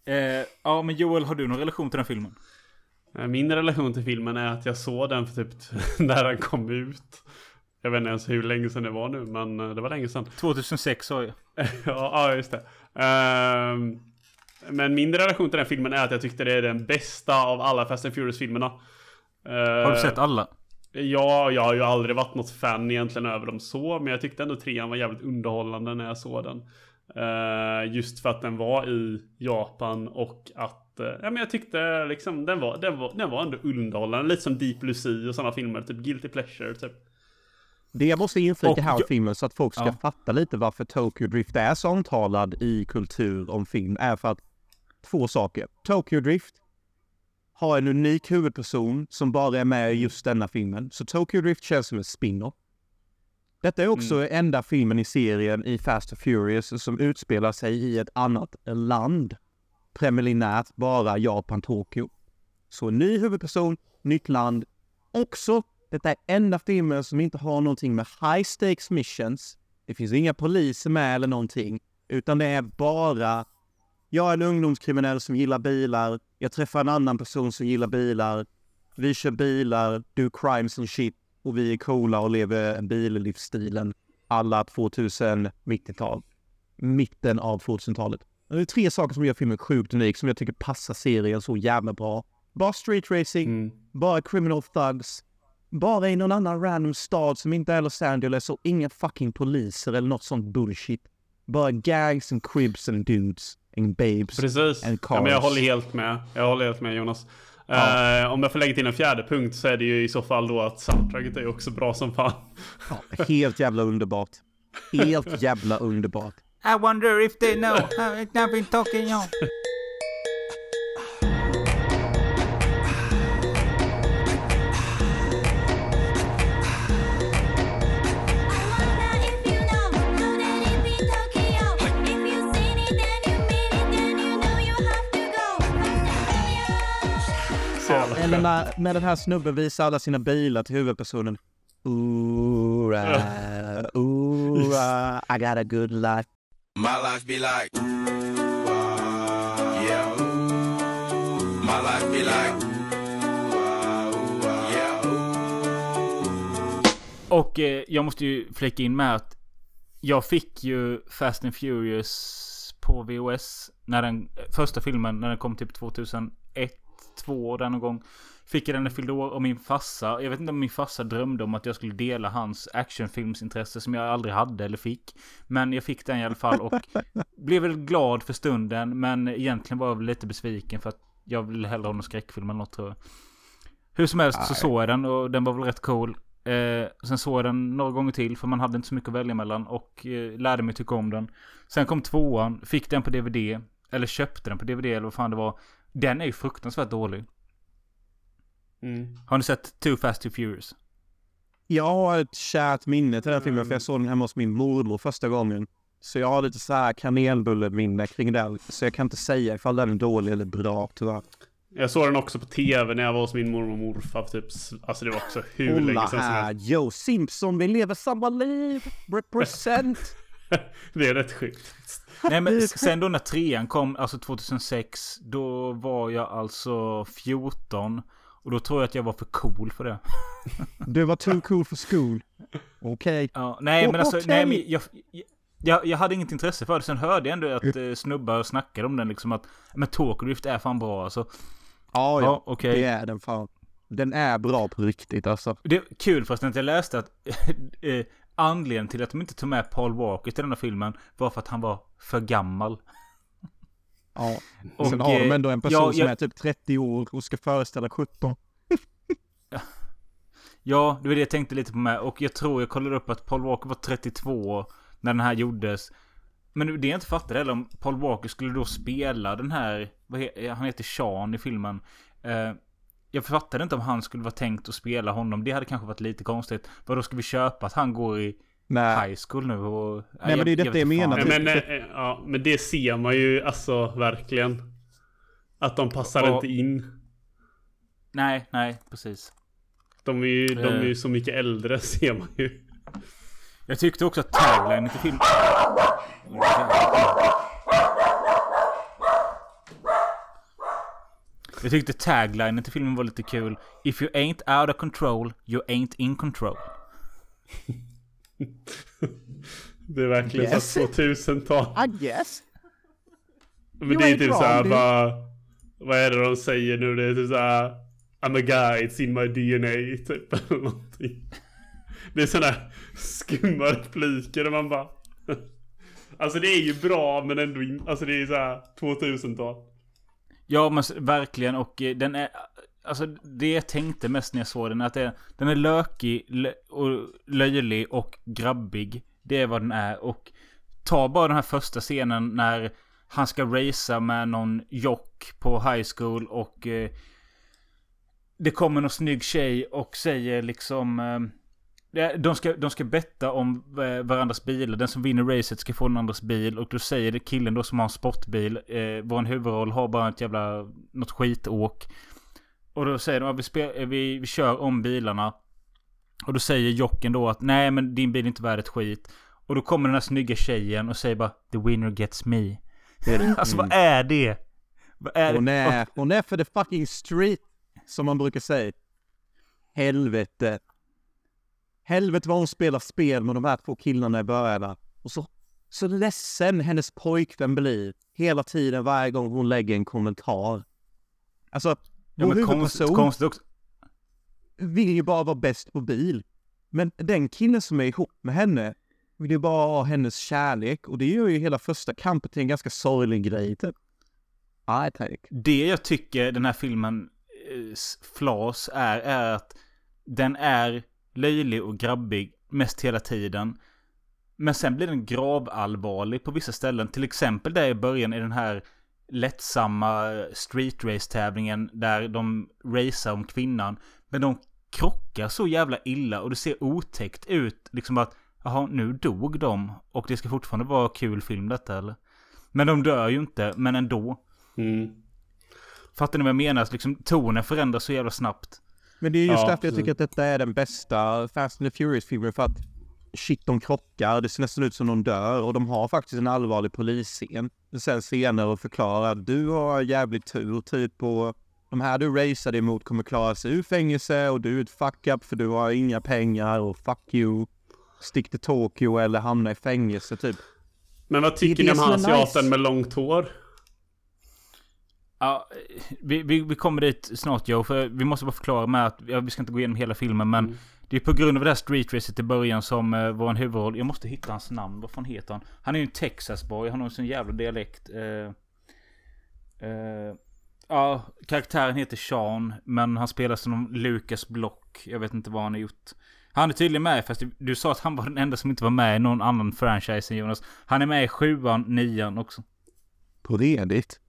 Eh, ja men Joel, har du någon relation till den filmen? Eh, Min relation till filmen är att jag såg den för typ [LAUGHS] när den kom ut. Jag vet inte ens hur länge sedan det var nu, men eh, det var länge sedan. 2006 sa jag. [LAUGHS] ja, just det. Ehm, men min relation till den filmen är att jag tyckte det är den bästa av alla Fast and Furious-filmerna. Har du sett alla? Ja, jag har ju aldrig varit något fan egentligen över dem så, men jag tyckte ändå trean var jävligt underhållande när jag såg den. Eh, just för att den var i Japan och att, eh, ja men jag tyckte liksom den var, den var, den var ändå underhållande. Lite som Deep Sea och sådana filmer, typ Guilty Pleasure typ. Det jag måste inflika här om jag- filmen så att folk ska Ja. fatta lite varför Tokyo Drift är så omtalad i kultur om film är för att två saker. Tokyo Drift har en unik huvudperson som bara är med i just denna filmen. Så Tokyo Drift känns som en spin-off. Detta är också enda filmen i serien i Fast and Furious som utspelar sig i ett annat land. Preliminärt bara Japan, Tokyo. Så en ny huvudperson, nytt land. Också, detta är enda filmen som inte har någonting med high stakes missions. Det finns inga poliser med eller någonting. Utan det är bara, jag är en ungdomskriminell som gillar bilar. Jag träffar en annan person som gillar bilar. Vi kör bilar, do crimes and shit. Och vi är coola och lever billivsstilen alla 2090-tal. Mitten av 2000-talet. Det är tre saker som gör filmen sjukt unik, som jag tycker passar serien så jävla bra. Bara street racing, Mm. bara criminal thugs, bara i någon annan random stad som inte är Los Angeles och inga fucking poliser eller något sånt bullshit. Bara gangs and cribs and dudes and babes. Precis. And Ja, men jag cars. håller helt med. Jag håller helt med Jonas. Ja. Eh, om jag får lägga till en fjärde punkt så är det ju i så fall då att soundtracket är också bra som fan. Ja, helt jävla underbart. Helt jävla underbart. I wonder if they know how I've been talking on. Eller när, när den här snubben visar alla sina bilar till huvudpersonen. Oora, oora, I got a good life. My life be like, ooh, ah, yeah, ooh. My life be like, ooh, ah, ooh, ah, yeah, ooh. Och eh, jag måste ju flika in med att jag fick ju Fast and Furious på VOS när den första filmen när den kom typ 2001, 2 där någon gång. Fick jag den när jag fyllde år och min farsa, jag vet inte om min farsa drömde om att jag skulle dela hans actionfilmsintresse som jag aldrig hade eller fick. Men jag fick den i alla fall och [LAUGHS] blev väl glad för stunden men egentligen var jag väl lite besviken för att jag ville hellre ha någon skräckfilm eller något tror jag. Hur som helst så såg jag den och den var väl rätt cool. Eh, sen såg jag den några gånger till för man hade inte så mycket att välja mellan och eh, lärde mig tycka om den. Sen kom tvåan, fick den på DVD. Eller köpte den på DVD eller vad fan det var. Den är ju fruktansvärt dålig. Mm. Har ni sett Too Fast Too Furious? Jag har ett kärt minne till den filmen för jag såg den hemma hos min mormor första gången. Så jag har lite så här kanelbulleminne kring den. Så jag kan inte säga ifall den är dålig eller bra tyvärr. Jag såg den också på tv när jag var hos min mormor och morfar typ, alltså det var också hur länge sedan som helst. Joe Simpson, vi lever samma liv. Represent. [LAUGHS] Det är rätt sjukt. Nej men sen då när trean kom, alltså 2006. Då var jag alltså 14. Och då tror jag att jag var för cool för det. [LAUGHS] Du var too cool for school. Okej. Ja, nej men alltså, Okej. nej men jag, jag, jag hade inget intresse för det. Sen hörde jag ändå att eh, snubbar snackade om den liksom att Men Tokyo Drift är fan bra alltså. Ja, Ja, ja. okej. Det är den fan. Den är bra på riktigt alltså. Det är kul förresten att jag läste att [LAUGHS] eh, anledningen till att de inte tog med Paul Walker till den här filmen var för att han var för gammal. Ja. [LAUGHS] Och, Sen har de ändå en person ja, som jag- är typ 30 år och ska föreställa 17. [LAUGHS] Ja, det var det jag tänkte lite på med. Och jag tror jag kollade upp att Paul Walker var 32 när den här gjordes. Men det jag inte fattade heller om Paul Walker skulle då spela den här, vad he, han heter Sean i filmen. Eh, jag fattade inte om han skulle vara tänkt att spela honom. Det hade kanske varit lite konstigt. Vad då ska vi köpa att han går i Nej. high school nu och... Nej, men det är detta vet jag menar. Nej, men, eh, ja, men det ser man ju alltså verkligen. Att de passar Ja. inte in. Nej, nej, precis. De är ju, de är ju Eh. så mycket äldre [LAUGHS] ser man ju. Jag tyckte också att taglinen till filmen... Jag tyckte taglinen till filmen var lite kul. If you ain't out of control, you ain't in control. [LAUGHS] Det är verkligen Yes. så 2000-tal. I guess. Men You det är typ såhär bara... Vad är det de säger nu? Det är typ såhär... I'm a guy, it's in my DNA, typ. [LAUGHS] Eller någonting. Det är sådana skumma repliker där man bara... [LAUGHS] Alltså det är ju bra men ändå in... Alltså det är såhär 2000-tal. Ja men verkligen och eh, den är... Alltså det jag tänkte mest när jag såg den är att det, den är lökig lö, och löjlig och grabbig. Det är vad den är och ta bara den här första scenen när han ska racea med någon jock på high school och eh, det kommer någon snygg tjej och säger liksom eh, de ska, de ska betta om eh, varandras bilar. Den som vinner racet ska få den andras bil. Och då säger det killen då som har en sportbil. Eh, vår huvudroll har bara ett jävla... Något skitåk. Och då säger de att vi, eh, vi, vi kör om bilarna. Och då säger jocken då att nej men din bil är inte värd ett skit. Och då kommer den här snygga tjejen och säger bara The winner gets me. [LAUGHS] Alltså vad är det? Vad är Hon det? är, hon är för the fucking street, som man brukar säga. Helvete. Helvete vad hon spelar spel med de här två killarna i början. Och så, så ledsen hennes pojkvän blir hela tiden varje gång hon lägger en kommentar. Alltså, Ja, vår konst, huvudperson konstigt också. vill ju bara vara bäst på bil. Men den killen som är ihop med henne vill ju bara ha hennes kärlek och det gör ju hela första kampen till en ganska sorglig grej typ. I think. Det jag tycker den här filmen eh, flas är, är att den är löjlig och grabbig mest hela tiden. Men sen blir den gravallvarlig på vissa ställen. Till exempel där i början i den här lättsamma street race tävlingen där de racear om kvinnan. Men de krockar så jävla illa och det ser otäckt ut. Liksom att, jaha, nu dog de. Och det ska fortfarande vara kul film detta eller? Men de dör ju inte, men ändå. Mm. Fattar ni vad jag menar? Liksom, tonen förändras så jävla snabbt. Men det är just Ja, därför jag tycker att detta är den bästa Fast and the Furious-filmen för att shit, de krockar, det ser nästan ut som de dör och de har faktiskt en allvarlig polisscen. Och sen senare och förklarar att du har jävligt tur typ och de här du raceade emot kommer klara sig ur fängelse och du är ett fuck-up för du har inga pengar och fuck you. Stick till Tokyo eller hamna i fängelse typ. Men vad tycker ni om han asiaten nice. med långt hår? Ja, vi, vi, vi kommer dit snart Joe, för vi måste bara förklara med att, ja, vi ska inte gå igenom hela filmen, men Mm. det är på grund av det här street racet i början som var en huvudroll. Jag måste hitta hans namn, vad fan heter han? Han är ju en Texas-boy, han har en sån jävla dialekt. eh, eh, ja, karaktären heter Sean, men han spelar som Lucas Block. Jag vet inte vad han har gjort. Han är tydligen med, fast du, du sa att han var den enda som inte var med i någon annan franchise än Jonas. Han är med i sjuan, nian också. På redigt?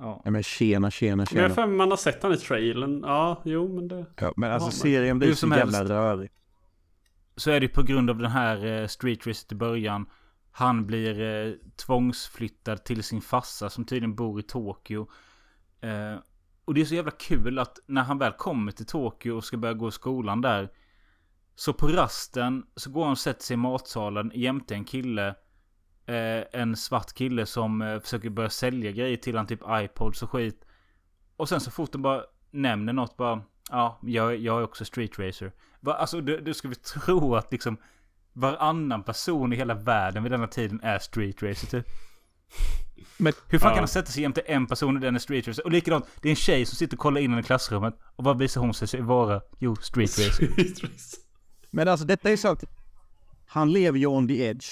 Ja. Nej men tjena, tjena, Men jag tjena. har för man har sett han i trailern. Ja, jo men det... Ja, men alltså Ja, serien blir så som jävla helst. rörig. Så är det på grund av den här eh, street racet i början. Han blir eh, tvångsflyttad till sin farsa som tydligen bor i Tokyo. Eh, och det är så jävla kul att när han väl kommer till Tokyo och ska börja gå i skolan där. Så på rasten så går han och sätter sig i matsalen jämte en kille. Eh, en svart kille som eh, försöker börja sälja grejer till han typ iPods och skit. Och sen så fort de bara nämner något bara. Ja, jag, jag är också street racer. Va, alltså du, du ska vi tro att liksom varannan person i hela världen vid denna tiden är street racer typ. Men Hur fan Ja. kan han sätta sig jämte en person i den är street racer? Och likadant, det är en tjej som sitter och kollar in i klassrummet. Och vad visar hon sig vara? Jo, street racer. Men alltså detta är så att han lever ju on the edge.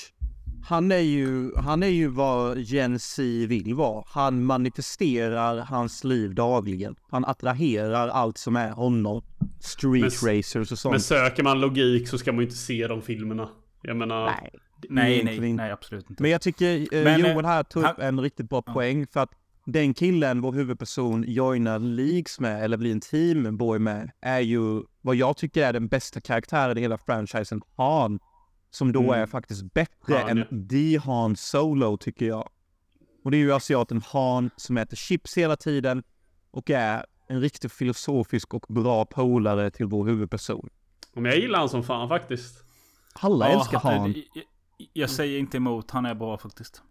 Han är ju, han är ju vad Gen Z vill vara. Han manifesterar hans liv dagligen. Han attraherar allt som är honom. Street Men- racers och sånt. Men söker man logik så ska man ju inte se de filmerna. Jag menar... nej, nej, egentligen nej, inte. nej, absolut inte. Men jag tycker eh, Men, eh, Johan här tog upp en riktigt bra Ja. poäng för att den killen vår huvudperson joinar leagues med eller blir en teamboy med är ju vad jag tycker är den bästa karaktären i hela franchisen, Han. Som då Mm. är faktiskt bättre Han, än ja. The Han Solo tycker jag. Och det är ju asiaten Han som äter chips hela tiden och är en riktigt filosofisk och bra polare till vår huvudperson. Men jag gillar han som fan faktiskt. Alla Ja, älskar Han. Jag, jag, jag säger inte emot, han är bra faktiskt.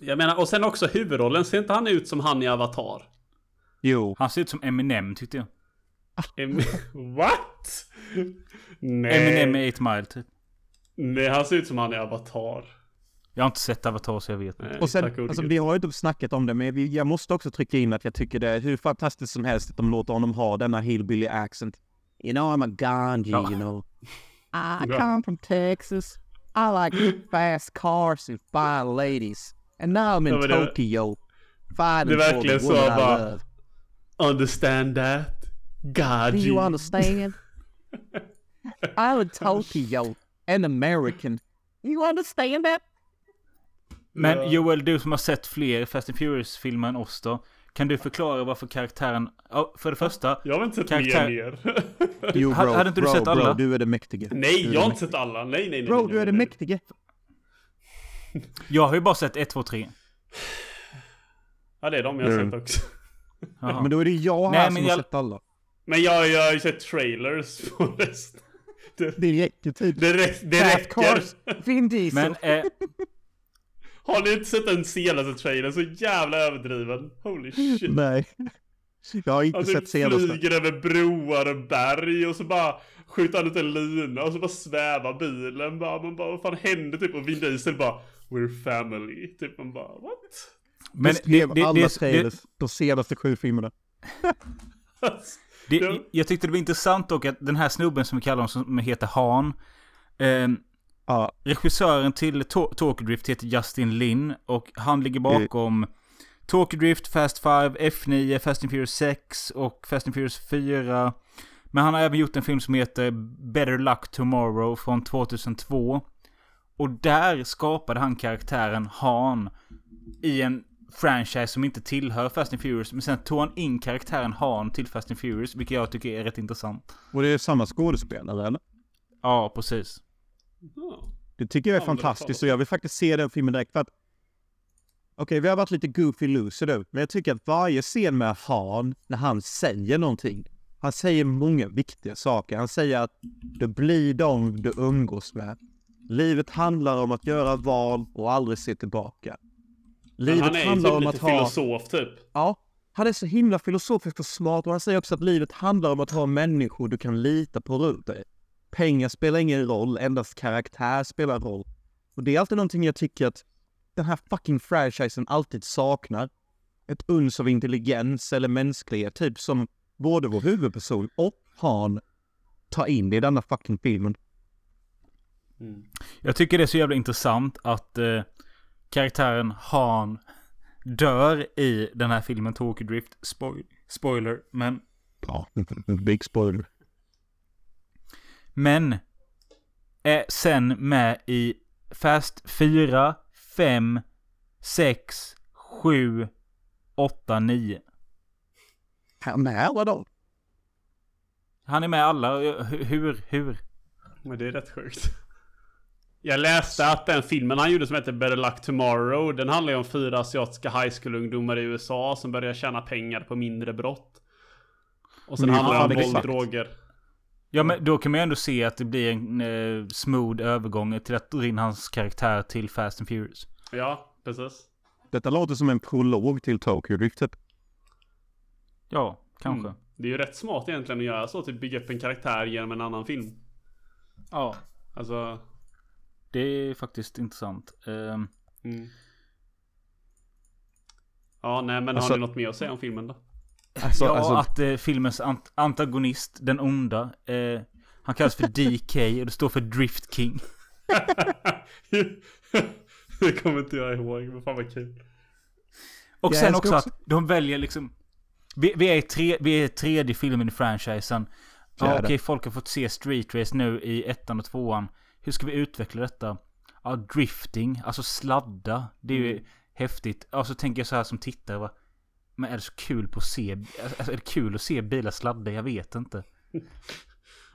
Jag menar, och sen också huvudrollen. Ser inte han ut som han i Avatar? Jo. Han ser ut som Eminem tyckte jag. Em- [LAUGHS] What? Nej. Eminem i 8 Mile typ. Nej, han ser ut som han i Avatar. Jag har inte sett Avatar så jag vet inte. Och sen, alltså, vi har ju inte snackat om det, men vi, jag måste också trycka in att jag tycker det är hur fantastiskt som helst att de låter honom ha denna hillbilly accent. You know I'm a ganji, Ja. you know. I come from Texas. I like fast cars and fine ladies. And now I'm in Ja, det- Tokyo. Fighting det är for verkligen the så bara- love. Understand that? Do Gaji. you understand? [LAUGHS] I'm in Tokyo. An American. You understand that? Men. Joel, du som har sett fler Fast and Furious-filmer än oss då. Kan du förklara varför karaktären... Ja, för det första. Jag har inte sett Karaktär- mer. Jo bro, hade inte du bro, sett bro, alla? du är det mäktige. Nej, jag har inte sett alla. Nej, nej, nej. Bro, nej, du är det nej. mäktige. Jag har ju bara sett 1, 2, 3. Ja, det är de jag har sett också. Jaha. Men då är det jag Nej, här men som har jag- sett alla. Men jag, jag har ju sett trailers på resten. Det, Det räcker typ. det, räck, det räcker. Vin Diesel. Men eh, [LAUGHS] Har ni inte sett den senaste trailern? Så jävla överdriven. Holy [LAUGHS] shit. Nej. Jag har inte Han sett senaste. flyger över broar och berg och så bara skjuter han ut en lina och så bara svävar bilen bara. Man bara, vad fan hände typ? Och Vin Diesel bara, we're family. Typ man bara, what? men det, det, alla det, trailers, det, de senaste sju filmerna. [LAUGHS] det, Ja. jag tyckte det var intressant dock att den här snubben som vi kallar honom som heter Han. Eh, Ja, regissören till Tokyo Drift heter Justin Lin och han ligger bakom Tokyo Drift, Fast 5, F9, Fast and Furious 6 och Fast and Furious 4. Men han har även gjort en film som heter Better Luck Tomorrow från 2002. Och där skapade han karaktären Han i en franchise som inte tillhör Fast and Furious. Men sen tog han in karaktären Han till Fast and Furious, vilket jag tycker är rätt intressant. och det är samma skådespelare eller? Ja, precis. Det tycker jag är Ja, det fantastiskt och jag vill faktiskt se den filmen direkt för att Okej, vi har varit lite goofy loser nu, men jag tycker att varje scen med Han, när han säger någonting, han säger många viktiga saker. Han säger att du blir de du umgås med. Livet handlar om att göra val och aldrig se tillbaka. Livet han är handlar typ om lite att ha... filosof typ. Ja, han är så himla filosofisk och smart och han säger också att livet handlar om att ha människor du kan lita på runt dig. Pengar spelar ingen roll, endast karaktär spelar roll. Och det är alltid någonting jag tycker att den här fucking franchisen alltid saknar. Ett uns av intelligens eller mänsklighet, typ som både vår huvudperson och Han tar in i denna fucking filmen. Jag tycker det är så jävla intressant att eh, karaktären Han dör i den här filmen Tokyo Drift. Spoil spoiler, men... Ja, [LAUGHS] big spoiler. Men är sen med i Fast 4, 5, 6, 7, 8, 9. Han är alla dem. Han är med alla. Hur? Hur? hur? Men det är rätt sjukt. Jag läste att den filmen han gjorde som heter Better Luck Tomorrow, den handlar ju om fyra asiatiska high school-ungdomar i USA som börjar tjäna pengar på mindre brott. Och sen handlar det om ja, våld, exakt. droger. Ja, men då kan man ju ändå se att det blir en eh, smooth övergång till att dra in hans karaktär till Fast and Furious. Ja, precis. Detta låter som en prolog till Tokyo Drift. typ. Ja, kanske. Mm. Det är ju rätt smart egentligen att göra så, typ bygga upp en karaktär genom en annan film. Ja, Alltså, det är faktiskt intressant. Ehm, mm. Ja, nej men Alltså- har ni något mer att säga om filmen då? Alltså, ja, alltså, att eh, filmens ant- antagonist, den onda, eh, han kallas för DK och det står för Drift King. [LAUGHS] det kommer inte jag ihåg, men fan vad kul. Och Jag sen också, också- att de väljer liksom... Vi, vi, är, tre, vi är tredje filmen i franchisen. Ja, okej, folk har fått se Street Race nu i ettan och tvåan. Hur ska vi utveckla detta? Ja, drifting, alltså sladda. Det är ju Mm. häftigt. Ja, så tänker jag så här som tittare, va? Men är det så kul på att se... Alltså, är det kul att se bilar sladda? Jag vet inte.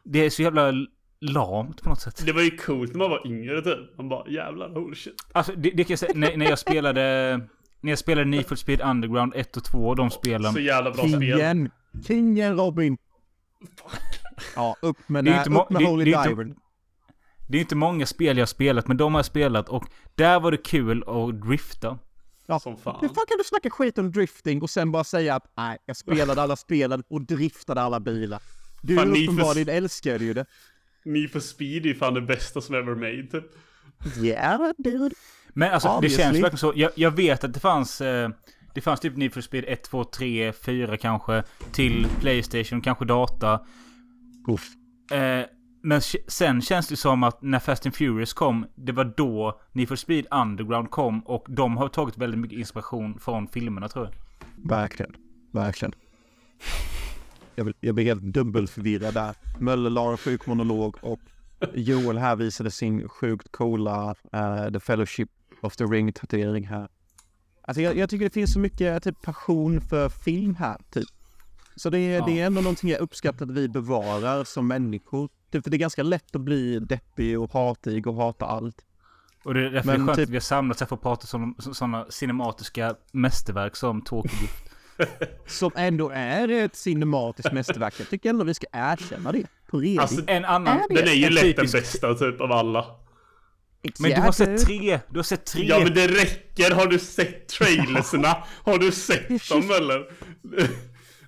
Det är så jävla lamt på något sätt. Det var ju coolt när man var yngre typ. Man bara jävlar, holy shit. Alltså, det, det kan jag säga, när, när jag spelade... När jag spelade Need for Speed Underground 1 och 2, de spelen. Så jävla bra spel. Kingen! Kingen Robin! Ja, upp med, Det må- upp med det- Holy det Diver. Det är inte många spel jag har spelat, men de har jag spelat och där var det kul att drifta. Ja, Som fan. Hur fan kan du snacka skit om drifting och sen bara säga att nej, jag spelade alla spelen och driftade alla bilar. Du Fan, ni för- uppenbarligen älskar ju det. Need for speed är fan det bästa som ever made. Yeah, dude. Men alltså det Obviously. känns verkligen så. Jag, jag vet att det fanns... Eh, det fanns typ Need for Speed 1, 2, 3, 4 kanske. Till Playstation, kanske data. Uff. Eh, men sen känns det som att när Fast and Furious kom, det var då Need for Speed Underground kom. Och de har tagit väldigt mycket inspiration från filmerna tror jag. Verkligen. Verkligen. Jag, jag blir helt dubbelförvirrad där. Möller la en sjuk monolog och Joel här visade sin sjukt coola eh, The Fellowship of the Ring-tatuering här. Alltså jag, jag tycker det finns så mycket typ, passion för film här, typ. Så det, är- det är ändå någonting jag uppskattar att vi bevarar som människor. Typ, för det är ganska lätt att bli deppig och hatig och hata allt. Och det är därför Men det är skönt typ- att vi har samlats här för att prata om sådana cinematiska mästerverk som Tokyo Drift. [LAUGHS] Som ändå är ett cinematiskt mästerverk. Jag tycker ändå vi ska erkänna det. På. Alltså, En annan... Är det? den är ju lätt den bästa typ av alla. Men du har sett tre! Du har sett tre! Ja men det räcker, har du sett trailerserna? [LAUGHS] Har du sett dem eller?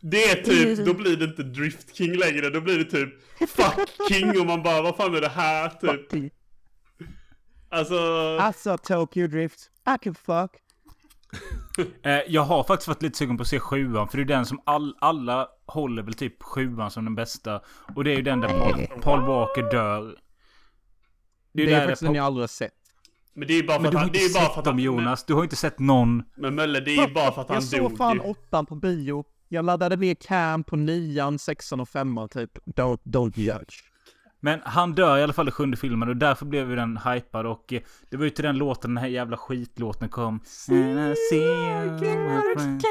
Det är typ, då blir det inte Drift King längre, då blir det typ Fuck King och man bara vad fan är det här typ? Alltså, Alltså Tokyo Drift. I can fuck. [LAUGHS] Eh, jag har faktiskt varit lite sugen på att se sjuan. För det är den som all, alla håller väl typ sjuan som den bästa. Och det är ju den där Paul, Paul Walker dör. Det är, där faktiskt den jag aldrig har sett. men det är ju bara för Men att du har han, inte det är bara för sett att dem han, Jonas. Du har inte sett någon. Men, men Mölle, det är ju bara för att han jag såg dog fan åttan på bio. Jag laddade ner Cam på nian, sexan och femman typ. Don't, don't judge. Men han dör i alla fall i sjunde filmen och därför blev ju den hypad och eh, det var ju till den låten, den här jävla skitlåten kom. And I see you, my friend.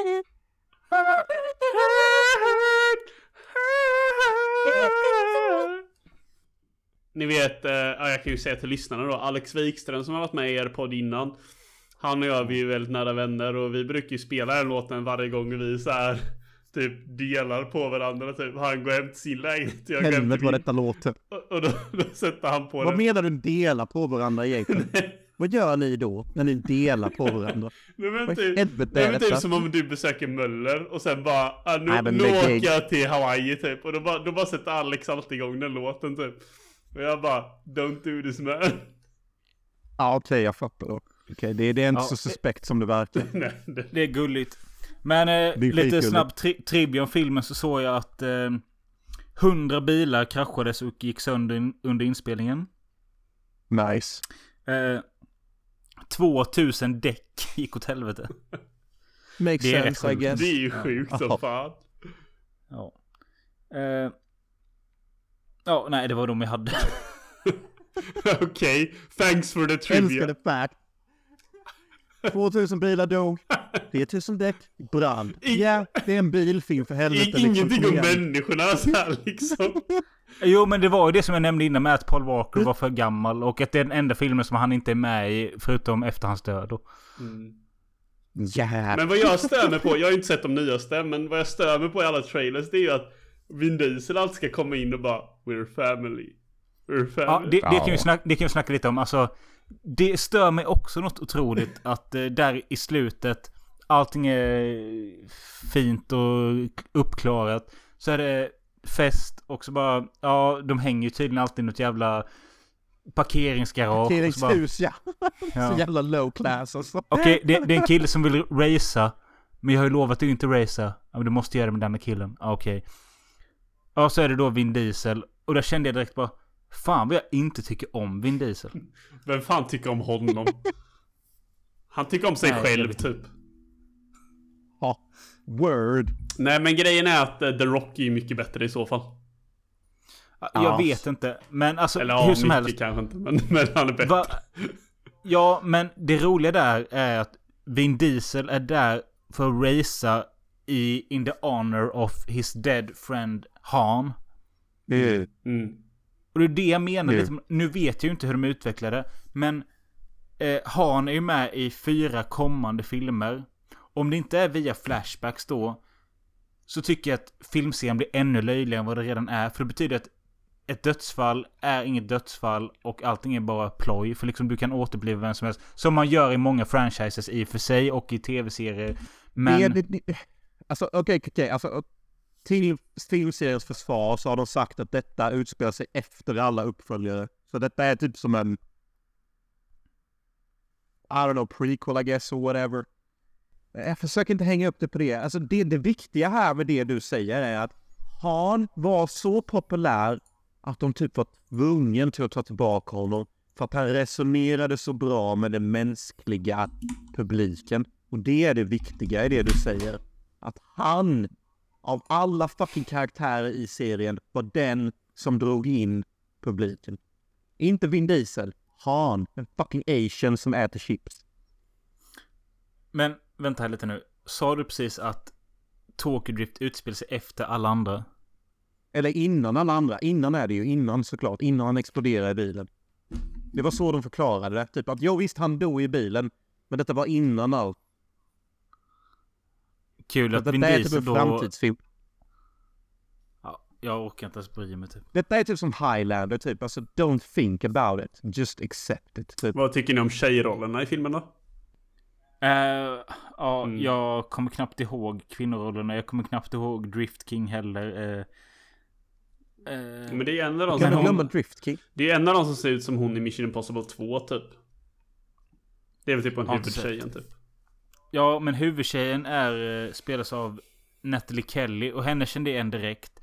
Ni vet, eh, ja, jag kan ju säga till lyssnarna då, Alex Wikström som har varit med i er podd innan. Han och jag, vi är väldigt nära vänner och vi brukar ju spela den låten varje gång vi så här typ delar på varandra typ. Han går hem till sin lägenhet jag går hem Helvete vad detta låter. Och, och då, då sätter han på Vad den. menar du dela på varandra egentligen? [LAUGHS] vad gör ni då när ni delar på varandra? Nej men Vad typ, helvete nej, är typ detta? som om du besöker Möller och sen bara, ah, nu, Nej, nu åker jag till Hawaii typ. Och då bara, då bara sätter Alex alltid igång den låten typ. Och jag bara, don't do this man. Ja okej, jag fattar då. Okej, det, det är inte Ja, så det- suspekt som det verkar. [LAUGHS] Nej, det, Det är gulligt. Men eh, lite skitgulligt. snabb tri- trivia om filmen så såg jag att eh, 100 bilar kraschades och gick sönder in, under inspelningen. Nice. Eh, 2000 däck [LAUGHS] gick åt helvete. Makes Det är sense I guess. det är ju sjukt som Ja. fan. Ja. Eh, ja, nej det var de jag hade. [LAUGHS] Okej, thanks for the trivia. det fact. 2000 bilar dog. 3000 däck brann. I- Ja, det är en bilfilm för helvete. Ingenting liksom. om människorna så här liksom. Jo men det var ju det som jag nämnde innan med att Paul Walker var för gammal. Och att det är den enda filmen som han inte är med i. Förutom efter hans död då. Ja. Men vad jag stör mig på, jag har inte sett de nyaste, men vad jag stör mig på i alla trailers det är ju att Vin Diesel alltid ska komma in och bara We're family. We're family. Ja, det, det, kan vi snacka, det kan vi snacka lite om. Alltså, det stör mig också något otroligt [LAUGHS] att eh, där i slutet allting är fint och uppklarat. Så är det fest och så bara, ja, de hänger ju tydligen alltid i något jävla parkeringsgarage. och så bara- Parkeringshus ja. [LAUGHS] ja. Så jävla low class alltså. Okej, det, det är en kille som vill [LAUGHS] racea. Men jag har ju lovat att inte racea. Ja, men du måste göra det med denna killen. Ja, okej. Ja, så är det då Vin Diesel. Och där kände jag direkt bara... Fan vad jag inte tycker om Vin Diesel. Vem fan tycker om honom? Han tycker om sig Nej, själv typ. Ja. Word. Nej men grejen är att eh, The Rock är ju mycket bättre i så fall. Jag Ja. vet inte. Men alltså Eller ja, hur som mycket helst. kanske inte, men, [LAUGHS] men han är bättre. Va? Ja, men det roliga där är att Vin Diesel är där för att racea i In the honor of his dead friend Han. Mm. Och det är det jag menar. Det- Liksom, nu vet jag ju inte hur de utvecklade. Men eh, Han är ju med i fyra kommande filmer. Om det inte är via flashbacks då. Så tycker jag att filmserien blir ännu löjligare än vad det redan är. För det betyder att ett dödsfall är inget dödsfall och allting är bara ploj. För liksom du kan återuppliva vem som helst. Som man gör i många franchises i och för sig och i tv-serier. Men... Det, det, det, alltså okej, okej, okej, alltså till filmseriens försvar så har de sagt att detta utspelar sig efter alla uppföljare. Så detta är typ som en... I don't know, prequel I guess or whatever. Jag försöker inte hänga upp det på det. Alltså det, det viktiga här med det du säger är att Han var så populär att de typ var tvungen till att ta tillbaka honom för att han resonerade så bra med den mänskliga publiken. Och det är det viktiga i det du säger. Att han, av alla fucking karaktärer i serien, var den som drog in publiken. Inte Vin Diesel. Han, en fucking asian som äter chips. Men vänta här lite nu. Sa du precis att Tokyo Drift utspelar sig efter alla andra? Eller innan alla andra. Innan är det ju. Innan såklart. Innan han exploderar i bilen. Det var så de förklarade det. Typ att jo visst, han dog i bilen. Men detta var innan allt. Kul att Vin är typ Diesel en då... framtidsfilm. Ja, jag orkar inte ens bry mig typ. Detta är typ som Highlander typ. Alltså don't think about it. Just accept it. Typ. Vad tycker ni om tjejrollerna i filmen då? Eh, ja, Mm. jag kommer knappt ihåg kvinnorollerna. Jag kommer knappt ihåg Drift King heller. Eh, eh, Men det är en av de som... glömma Drift King? Det är en av de som ser ut som hon i Mission Impossible 2 typ. Det är väl typ en huvudtjejen typ. Ja, men huvudtjejen är, eh, spelas av Natalie Kelly och henne kände jag igen direkt.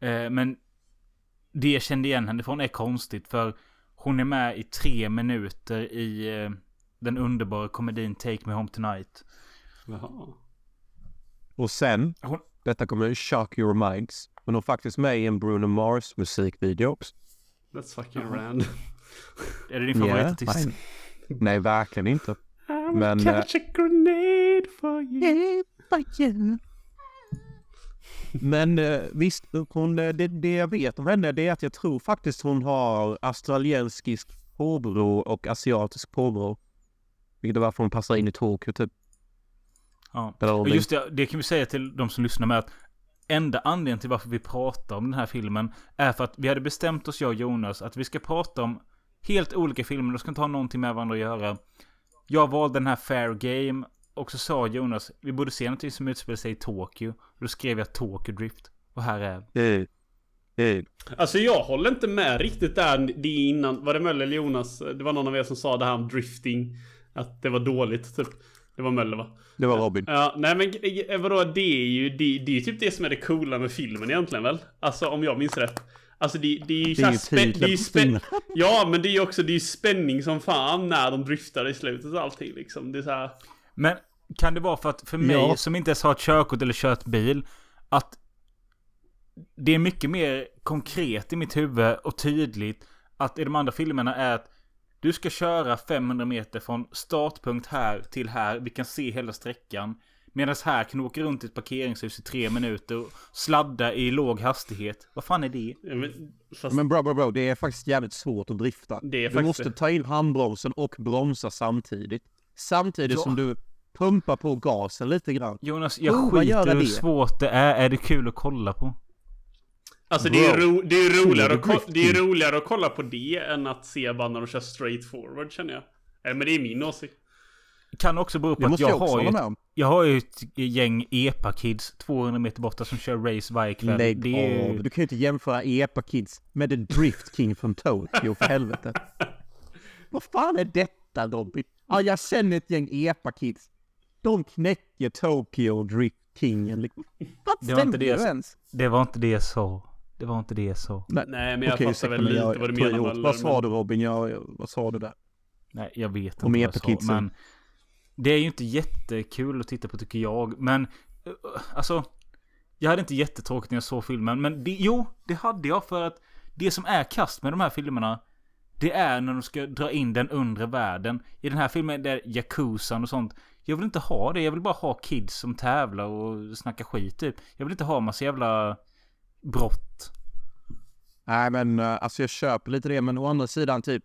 Eh, men det jag kände igen henne från är konstigt för hon är med i tre minuter i eh, den underbara komedin Take Me Home Tonight. Jaha. Och sen, Hon- detta kommer shock your minds. Men hon är faktiskt med i en Bruno Mars musikvideo också. That's fucking random. Är det din favoritartist? nej. nej, verkligen inte. I'm Men, catch a Men eh, visst, hon, eh, det, det jag vet om henne det är att jag tror faktiskt hon har australiensisk påbrå och asiatisk påbrå. Vilket är varför hon passar in i Tokyo typ. Ja. Och just det, det kan vi säga till de som lyssnar med att enda anledningen till varför vi pratar om den här filmen är för att vi hade bestämt oss, jag och Jonas, att vi ska prata om helt olika filmer. De ska inte ha någonting med varandra att göra. Jag valde den här Fair Game och så sa Jonas, vi borde se någonting som utspelar sig i Tokyo. Och då skrev jag Tokyo Drift. Och här är Eh, eh. Alltså jag håller inte med riktigt där det innan. Var det Möller eller Jonas? Det var någon av er som sa det här om drifting. Att det var dåligt typ. Det var Möller va? Det var Robin. Ja, nej men eh, vadå, det är ju det, det är typ det som är det coola med filmen egentligen väl? Alltså om jag minns rätt. Alltså det, det är ju såhär spä- titeln det är ju på spä-. Ja men det är ju också, det är spänning som fan när de driftar i slutet och allting liksom. Det är så här. Men kan det vara för att för mig Ja. som inte ens har ett körkort eller kört bil. Att det är mycket mer konkret i mitt huvud och tydligt. Att i de andra filmerna är att du ska köra 500 meter från startpunkt här till här. Vi kan se hela sträckan. Medan här kan du åka runt i ett parkeringshus i tre minuter och sladda i låg hastighet. Vad fan är det? ja, men, fast, Men bro, bro, bro, det är faktiskt jävligt svårt att drifta. Det är du faktiskt måste ta in handbromsen och bromsa samtidigt. Samtidigt Ja. som du pumpar på gasen lite grann. Jonas, jag Prova skiter hur det. svårt det är. Är det kul att kolla på? alltså det är, ro, det är roligare, att ko- det är roligare att kolla på det än att se bara när de kör straight forward känner jag. Men det är min åsikt. Kan också bero på Det att måste jag jag har ju ett. Jag har ju ett gäng EPA-kids 200 meter borta som kör race varje kväll. Lägg det är av. Du kan ju inte jämföra Epa Kids med The Drift King från Tokyo för helvete. [LAUGHS] Vad fan är detta Robin? Ja, jag känner ett gäng Epa Kids. De knäcker Tokyo Drift Kingen. liksom. Vad Det var inte det jag? Det var inte det jag sa. Det var inte det jag sa. Nej men jag Okej, fattar väl lite jag- vad du menar Vad sa du Robin? Jag, vad sa du där? Nej, jag vet Om inte vad jag sa. Men det är ju inte jättekul att titta på tycker jag. Men eh, alltså. Jag hade inte jättetråkigt när jag såg filmen. Men det, jo, det hade jag för att det som är kast med de här filmerna. Det är när de ska dra in den undre världen. I den här filmen där Yakuzan och sånt. Jag vill inte ha det. Jag vill bara ha kids som tävlar och snackar skit typ. Jag vill inte ha massa jävla brott. Nej men eh, alltså jag köper lite det men å andra sidan typ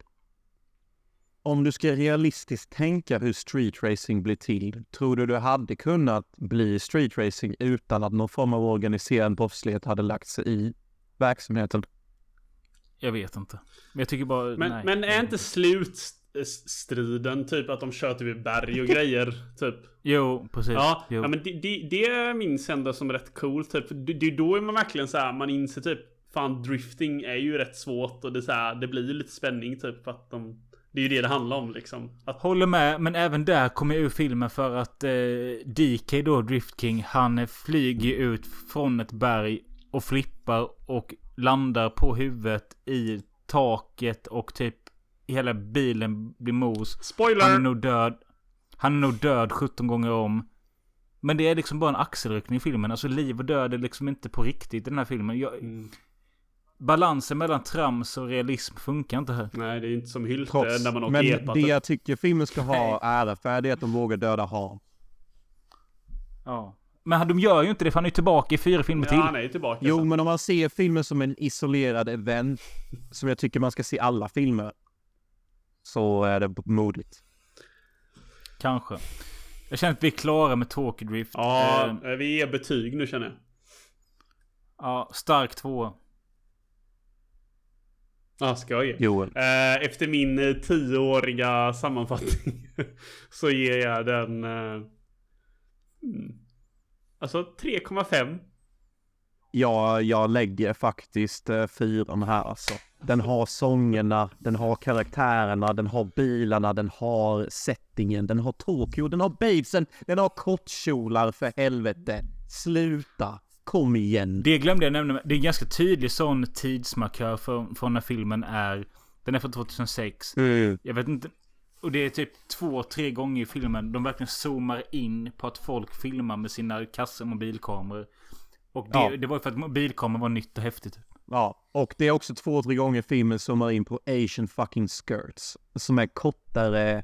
om du ska realistiskt tänka hur street racing blir till, tror du du hade kunnat bli street racing utan att någon form av organiserad brottslighet hade lagt sig i verksamheten? Jag vet inte. Men jag tycker bara, Men, nej. men är inte slutstriden typ att de kör typ i berg och grejer? [LAUGHS] Typ. Jo, precis. Ja, jo. ja men det, det, det minns ändå som rätt coolt. Typ. Det, det då är man verkligen så här, man inser typ Fan drifting är ju rätt svårt och det, så här, det blir ju lite spänning typ för att de Det är ju det det handlar om liksom. Att, Håller med, men även där kommer jag ur filmen för att eh, DK då, Drift King, han flyger ut från ett berg och flippar och landar på huvudet i taket och typ hela bilen blir mos. Han är spoiler! nog död. Han är nog död 17 gånger om. Men det är liksom bara en axelryckning i filmen. Alltså liv och död är liksom inte på riktigt i den här filmen. Jag, Mm. Balansen mellan trams och realism funkar inte här. Nej det är inte som Hylte Trots. när man åker Men epa. det jag tycker filmen ska ha ära för det är att de vågar döda Han. Ja. Men de gör ju inte det för han är ju tillbaka i fyra filmer till. Ja han är ju tillbaka. Jo, sen. men om man ser filmen som en isolerad event, som jag tycker man ska se alla filmer, så är det modigt. Kanske. Jag känner att vi är klara med Tokyo Drift. Ja, Eh, vi ger betyg nu känner jag. ja, stark två. Ja, ska jag? Joel. Eh, efter min eh, tioåriga sammanfattning [LAUGHS] så ger jag den... Eh, mm, alltså 3,5. Ja, jag lägger faktiskt eh, fyran här alltså. Den har sångerna, den har karaktärerna, den har bilarna, den har settingen, den har Tokyo, den har babesen, den har kortkjolar för helvete. Sluta, kom igen. Det glömde jag nämna. Det är en ganska tydlig sån tidsmarkör för, för när filmen är. Den är från 2006. Mm. Jag vet inte. Och det är typ två, tre gånger i filmen. De verkligen zoomar in på att folk filmar med sina kassor mobilkameror. Och det, Ja. det var ju för att mobilkameror var nytt och häftigt. Ja, och det är också två, tre gånger filmen zoomar in på Asian fucking skirts. Som är kortare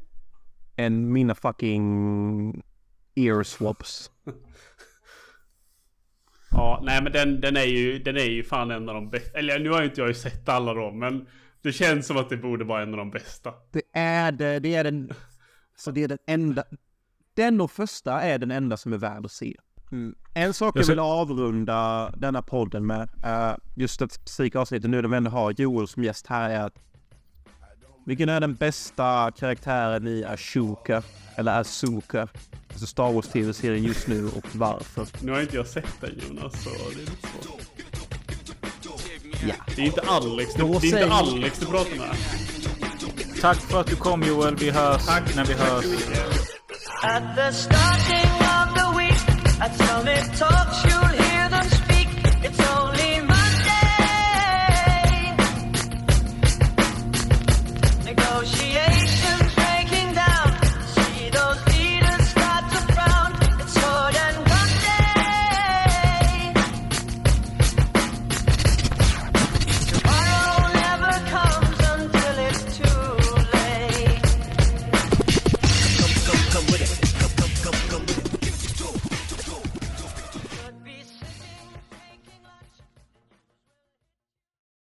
än mina fucking ear swaps. [LAUGHS] Ja, nej men den, den är ju, den är ju fan en av de bästa. Eller nu har ju inte jag ju sett alla dem, men det känns som att det borde vara en av de bästa. Det är det, det är den, så det är den enda, den och första är den enda som är värd att se. En sak jag Jag vill avrunda denna podden med, uh, just ett specifikt avsnitt nu när vi ändå har Joel som gäst här är att vilken är den bästa karaktären i Ashoka, eller Asuka, alltså Star Wars TV-serien just nu och varför? Nu har inte jag sett den Jonas, så det är lite svårt. Ja. Det är inte Alex, det, Då det är inte Alex du pratar med. Tack för att du kom Joel. Vi hörs Tack, när vi tack hörs. I tell me talk, you'll